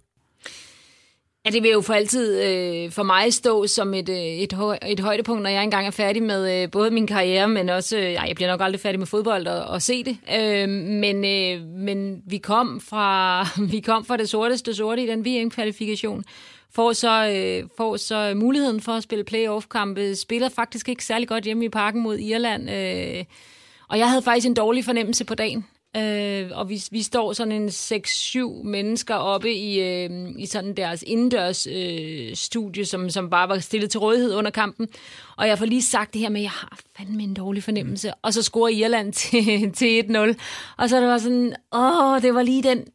Ja, det vil jo for altid øh, for mig stå som et, øh, et, høj, et højdepunkt, når jeg engang er færdig med øh, både min karriere, men også, øh, jeg bliver nok aldrig færdig med fodbold og, og se det. Øh, men, øh, men vi kom fra vi kom fra det sorteste sorte i den VM-kvalifikation. Får så, øh, får så muligheden for at spille playoff-kampe. Spiller faktisk ikke særlig godt hjemme i parken mod Irland. Øh, og jeg havde faktisk en dårlig fornemmelse på dagen. Øh, og vi, vi står sådan en 6-7 mennesker oppe i, øh, i sådan deres indendørs øh, studie, som, som bare var stillet til rådighed under kampen. Og jeg får lige sagt det her med, at jeg har fandme en dårlig fornemmelse. Og så scorer Irland til, til 1-0. Og så det var sådan, åh, det var lige den...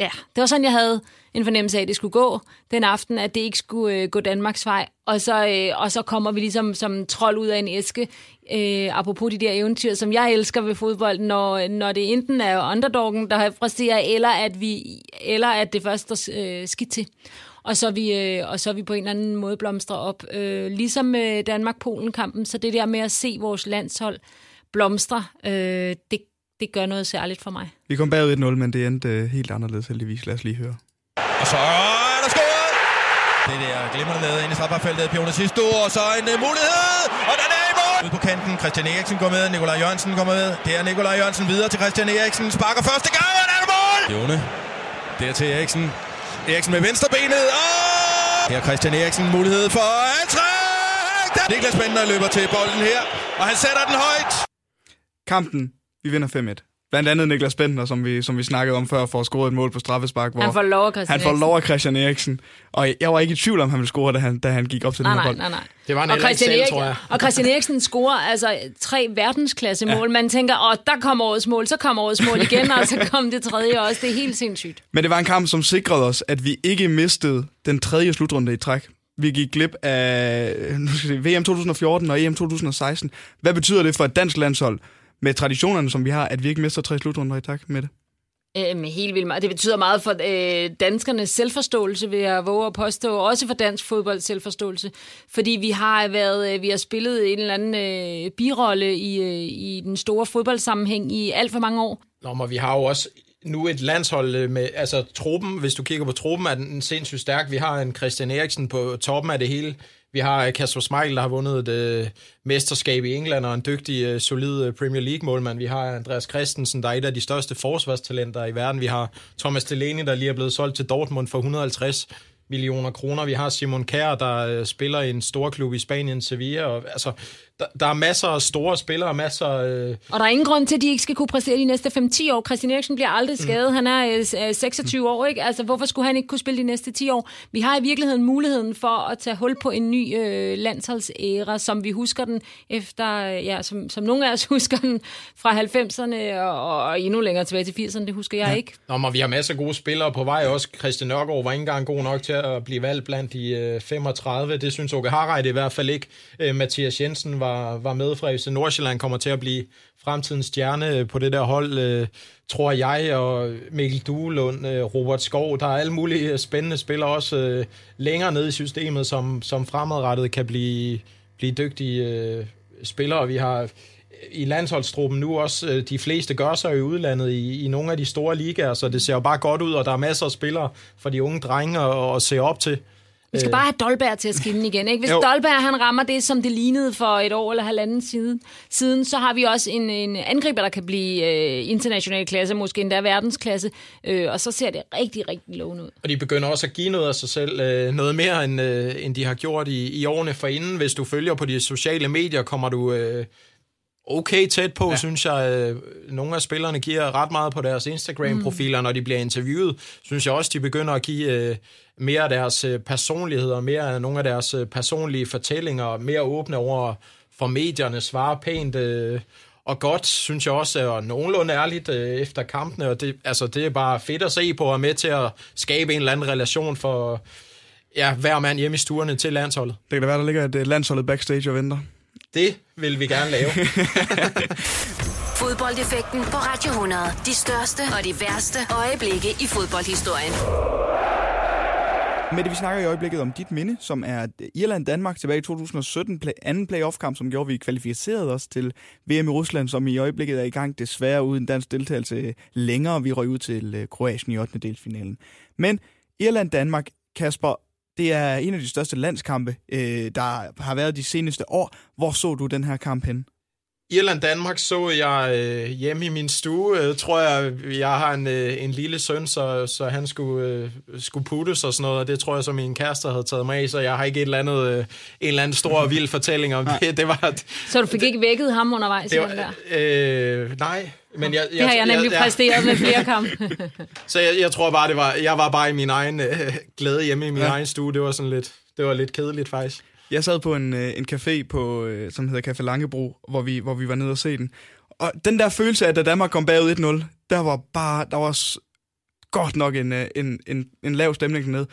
Ja, det var sådan, jeg havde en fornemmelse af, at det skulle gå den aften, at det ikke skulle øh, gå Danmarks vej. Og så, øh, og så kommer vi ligesom som trold ud af en æske, øh, apropos de der eventyr, som jeg elsker ved fodbold, når, når det enten er underdoggen, der præsterer, eller at, vi, eller at det først er øh, skidt til. Og så, vi, øh, og så vi på en eller anden måde blomstrer op. Øh, ligesom øh, Danmark-Polen-kampen, så det der med at se vores landshold blomstre, øh, det, det gør noget særligt for mig. Vi kom bagud 1-0, men det endte øh, helt anderledes heldigvis. Lad os lige høre. Og så er der scoret! Det der glimrende nede ind i strafbarfeltet. Pioner sidste og så en uh, mulighed, og den er i mål! Ude på kanten, Christian Eriksen går med, Nikolaj Jørgensen går med. Det er Nikolaj Jørgensen videre til Christian Eriksen, sparker første gang, og der er der mål! Jone, der til Eriksen. Eriksen med venstrebenet, og her Christian Eriksen mulighed for træk! Niklas Bender løber til bolden her, og han sætter den højt. Kampen, vi vinder 5-1. Blandt andet Niklas Bentner, som vi, som vi snakkede om før, for at score et mål på straffespark. Hvor han får lov af Christian Han får lov af Christian Eriksen. Og jeg var ikke i tvivl om, han ville score, da han, da han gik op til nej, den her bold. Nej, nej, nej. Det var en og Christian, selv, Erik, tror jeg. og Christian Eriksen scorer altså tre verdensklasse mål. Ja. Man tænker, åh, der kommer årets mål, så kommer årets mål igen, og så kom det tredje også. Det er helt sindssygt. Men det var en kamp, som sikrede os, at vi ikke mistede den tredje slutrunde i træk. Vi gik glip af nu skal se, VM 2014 og EM 2016. Hvad betyder det for et dansk landshold, med traditionerne, som vi har, at vi ikke mister tre slutrunder i tak med det? Øhm, helt vildt meget. Det betyder meget for øh, danskernes selvforståelse, vil jeg våge at påstå. Også for dansk fodbold selvforståelse. Fordi vi har været, øh, vi har spillet en eller anden øh, birolle i, øh, i den store fodboldsammenhæng i alt for mange år. Nå, men vi har jo også nu et landshold øh, med, altså truppen, hvis du kigger på truppen, er den sindssygt stærk. Vi har en Christian Eriksen på toppen af det hele. Vi har øh, Kasper Schmeichel, der har vundet et øh, mesterskab i England, og en dygtig, øh, solid øh, Premier League-målmand. Vi har Andreas Christensen, der er et af de største forsvarstalenter i verden. Vi har Thomas Delaney, der lige er blevet solgt til Dortmund for 150 millioner kroner. Vi har Simon Kjær, der øh, spiller i en stor klub i Spanien, Sevilla. Og, altså, der, der er masser af store spillere, masser... Øh... Og der er ingen grund til, at de ikke skal kunne præstere de næste 5-10 år. Christian Eriksen bliver aldrig mm. skadet. Mm. Han er øh, 26 mm. år, ikke? Altså, hvorfor skulle han ikke kunne spille de næste 10 år? Vi har i virkeligheden muligheden for at tage hul på en ny øh, landsholdsæra, som vi husker den efter... Ja, som, som nogle af os husker den fra 90'erne og, og endnu længere tilbage til 80'erne. Det husker jeg ja. ikke. Nå, men vi har masser af gode spillere på vej også. Christian Nørgaard var ikke engang god nok til at blive valgt blandt de øh, 35. Det synes Åke Harreide i hvert fald ikke. Øh, Mathias Jensen var var, var med fra FC Nordsjælland, kommer til at blive fremtidens stjerne på det der hold, øh, tror jeg, og Mikkel Duelund, øh, Robert Skov, der er alle mulige spændende spillere også øh, længere nede i systemet, som, som fremadrettet kan blive, blive dygtige øh, spillere. Vi har i landsholdstruppen nu også, øh, de fleste gør sig i udlandet i, i nogle af de store ligaer, så det ser jo bare godt ud, og der er masser af spillere for de unge drenge at, at se op til. Vi skal øh. bare have Dolberg til at skinne igen. Ikke? Hvis jo. Dolberg han rammer det, som det lignede for et år eller halvanden siden, siden så har vi også en, en angriber, der kan blive øh, international klasse, måske endda verdensklasse, øh, og så ser det rigtig, rigtig lovende ud. Og de begynder også at give noget af sig selv, øh, noget mere, end, øh, end de har gjort i, i årene forinden. Hvis du følger på de sociale medier, kommer du... Øh, okay tæt på, ja. synes jeg. Øh, nogle af spillerne giver ret meget på deres Instagram-profiler, mm. når de bliver interviewet. Synes jeg også, de begynder at give øh, mere af deres øh, personligheder, mere af nogle af deres øh, personlige fortællinger, mere åbne over for medierne, svarer pænt øh, og godt, synes jeg også, og nogenlunde ærligt øh, efter kampene, og det, altså, det er bare fedt at se på, og med til at skabe en eller anden relation for ja, hver mand hjemme i stuerne til landsholdet. Det kan da være, der ligger et landsholdet backstage og venter. Det vil vi gerne lave. Fodboldeffekten på Radio 100. De største og de værste øjeblikke i fodboldhistorien. Med vi snakker i øjeblikket om dit minde, som er Irland-Danmark tilbage i 2017, play, anden playoff-kamp, som gjorde, at vi kvalificerede os til VM i Rusland, som i øjeblikket er i gang, desværre uden dansk deltagelse længere. Vi røg ud til øh, Kroatien i 8. delsfinalen. Men Irland-Danmark, Kasper, det er en af de største landskampe, øh, der har været de seneste år. Hvor så du den her kamp hen? Irland-Danmark så jeg øh, hjemme i min stue. Jeg tror jeg, jeg har en, øh, en lille søn, så, så han skulle, øh, skulle puttes og sådan noget, og det tror jeg, så min kæreste havde taget mig af, så jeg har ikke et eller andet, øh, en eller anden stor vild fortælling om det. det var, så du fik ikke vækket ham undervejs? Det var, der? Øh, nej, men jeg, jeg, det har jeg nemlig jeg, præsteret med flere kampe. så jeg, jeg tror bare, det var, jeg var bare i min egen øh, glæde hjemme i min ja. egen stue. Det var sådan lidt, det var lidt kedeligt faktisk. Jeg sad på en, øh, en café, på, øh, som hedder Café Langebro, hvor vi, hvor vi var nede og se den. Og den der følelse af, at da Danmark kom bagud 1-0, der var bare, der var godt nok en, øh, en, en, en lav stemning nede.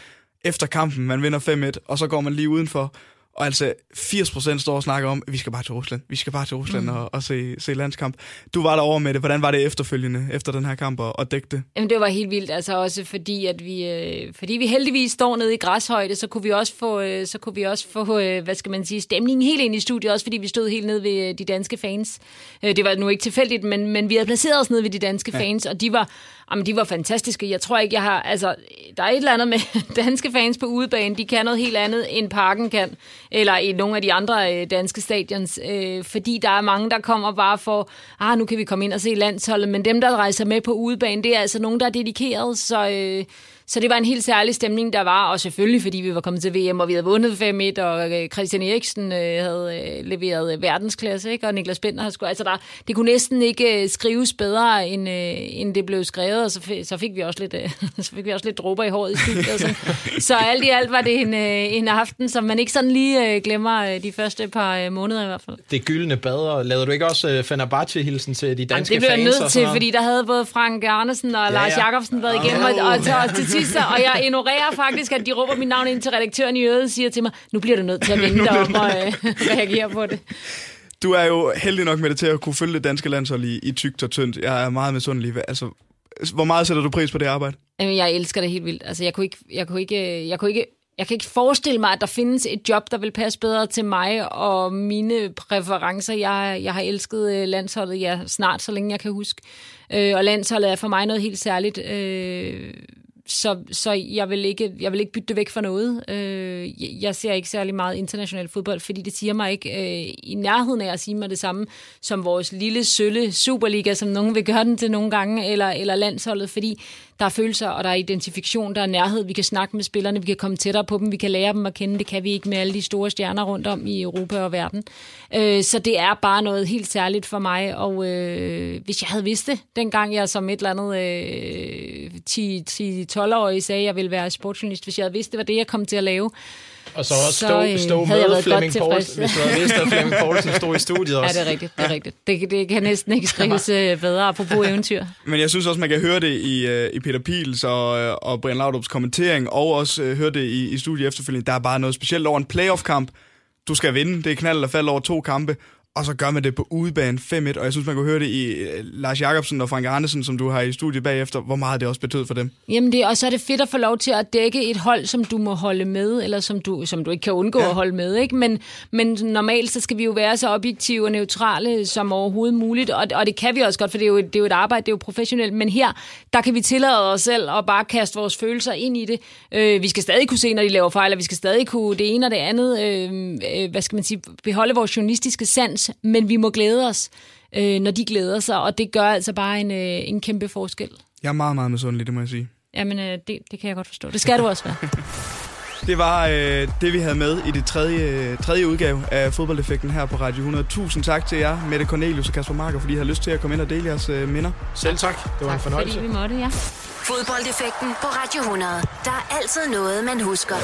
Efter kampen, man vinder 5-1, og så går man lige udenfor, og altså 80% står og snakker om, at vi skal bare til Rusland. Vi skal bare til Rusland mm. og, og se, se landskamp. Du var derovre med det. Hvordan var det efterfølgende, efter den her kamp, og, og dække det? Jamen, det var helt vildt. Altså også fordi, at vi, øh, fordi vi heldigvis står nede i græshøjde, så kunne vi også få, øh, så kunne vi også få øh, hvad skal man sige, stemningen helt ind i studiet, også fordi vi stod helt nede ved øh, de danske fans. Øh, det var nu ikke tilfældigt, men, men vi havde placeret os nede ved de danske ja. fans, og de var, jamen, de var fantastiske. Jeg tror ikke, jeg har... Altså, der er et eller andet med danske fans på udebane. De kan noget helt andet, end Parken kan. Eller i nogle af de andre øh, danske stadions. Øh, fordi der er mange, der kommer bare for, ah, nu kan vi komme ind og se landsholdet. Men dem, der rejser med på udebane, det er altså nogen, der er dedikeret. Så... Øh, så det var en helt særlig stemning, der var, og selvfølgelig fordi vi var kommet til VM, og vi havde vundet 5-1, og øh, Christian Eriksen øh, havde øh, leveret verdensklasse, ikke? og Niklas Bender havde sgu, altså der, det kunne næsten ikke skrives bedre, end, end det blev skrevet, og så, fik, så fik vi også lidt, så fik vi også lidt dråber i håret i studiet. Og sådan. så alt i alt var det en, en aften, som man ikke sådan lige glemmer de første par måneder i hvert fald. Det gyldne bad, lavede du ikke også Fenerbahce-hilsen til de danske fans? Det blev jeg nødt til, fordi der havde både Frank Andersen og ja, Lars Jakobsen været igennem, oh. og, og, og til sidst, og jeg ignorerer faktisk, at de råber mit navn ind til redaktøren i øret og siger til mig, nu bliver du nødt til at vende dig om og øh, reagere på det. Du er jo heldig nok med det til at kunne følge det danske landshold i, i tygt og tyndt. Jeg er meget misundelig. Altså, hvor meget sætter du pris på det arbejde? Jamen, jeg elsker det helt vildt. Altså, jeg kunne ikke, jeg kunne ikke, jeg kunne ikke jeg kan ikke forestille mig, at der findes et job, der vil passe bedre til mig og mine præferencer. Jeg, jeg har elsket øh, landsholdet ja, snart, så længe jeg kan huske. Øh, og landsholdet er for mig noget helt særligt. Øh, så, så jeg, vil ikke, jeg vil ikke bytte det væk for noget. Øh, jeg ser ikke særlig meget international fodbold, fordi det siger mig ikke øh, i nærheden af at sige mig det samme som vores lille, sølle Superliga, som nogen vil gøre den til nogle gange, eller, eller landsholdet, fordi der er følelser, og der er identifikation, der er nærhed. Vi kan snakke med spillerne, vi kan komme tættere på dem, vi kan lære dem at kende. Det kan vi ikke med alle de store stjerner rundt om i Europa og verden. Øh, så det er bare noget helt særligt for mig, og øh, hvis jeg havde vidst det, dengang jeg som et eller andet øh, 10-12-årig sagde, at jeg ville være sportsjournalist, hvis jeg havde vidst, det var det, jeg kom til at lave, og så også stå, så, øh, stå med Flemming Poulsen, hvis du havde vidst, at Flemming Poulsen stod i studiet også. Ja, det er rigtigt. Det, er rigtigt. det, det kan næsten ikke skrives øh, bedre, apropos eventyr. Men jeg synes også, man kan høre det i, øh, i Peter Pils og, og Brian Laudrup's kommentering, og også høre det i, i studiet efterfølgende. Der er bare noget specielt over en playoff-kamp. Du skal vinde. Det er knald eller fald over to kampe og så gør man det på udebane 5-1, og jeg synes, man kunne høre det i uh, Lars Jakobsen og Frank Arnesen, som du har i studiet bagefter, hvor meget det også betød for dem. Jamen, det, og så er det fedt at få lov til at dække et hold, som du må holde med, eller som du, som du ikke kan undgå ja. at holde med, ikke? Men, men normalt, så skal vi jo være så objektive og neutrale som overhovedet muligt, og, og det kan vi også godt, for det er, jo, det er jo et arbejde, det er jo professionelt, men her, der kan vi tillade os selv at bare kaste vores følelser ind i det. Øh, vi skal stadig kunne se, når de laver fejl, og vi skal stadig kunne det ene og det andet, øh, øh, hvad skal man sige, beholde vores journalistiske sans, men vi må glæde os, øh, når de glæder sig, og det gør altså bare en, øh, en kæmpe forskel. Jeg er meget, meget misundelig, det må jeg sige. Jamen, øh, det, det kan jeg godt forstå. Det skal du også være. Det var øh, det, vi havde med i det tredje, tredje udgave af fodboldeffekten her på Radio 100. Tusind tak til jer, Mette Cornelius og Kasper Marker, fordi I har lyst til at komme ind og dele jeres øh, minder. Selv tak. Det var tak, en fornøjelse. fordi vi måtte, ja. Fodboldeffekten på Radio 100. Der er altid noget, man husker.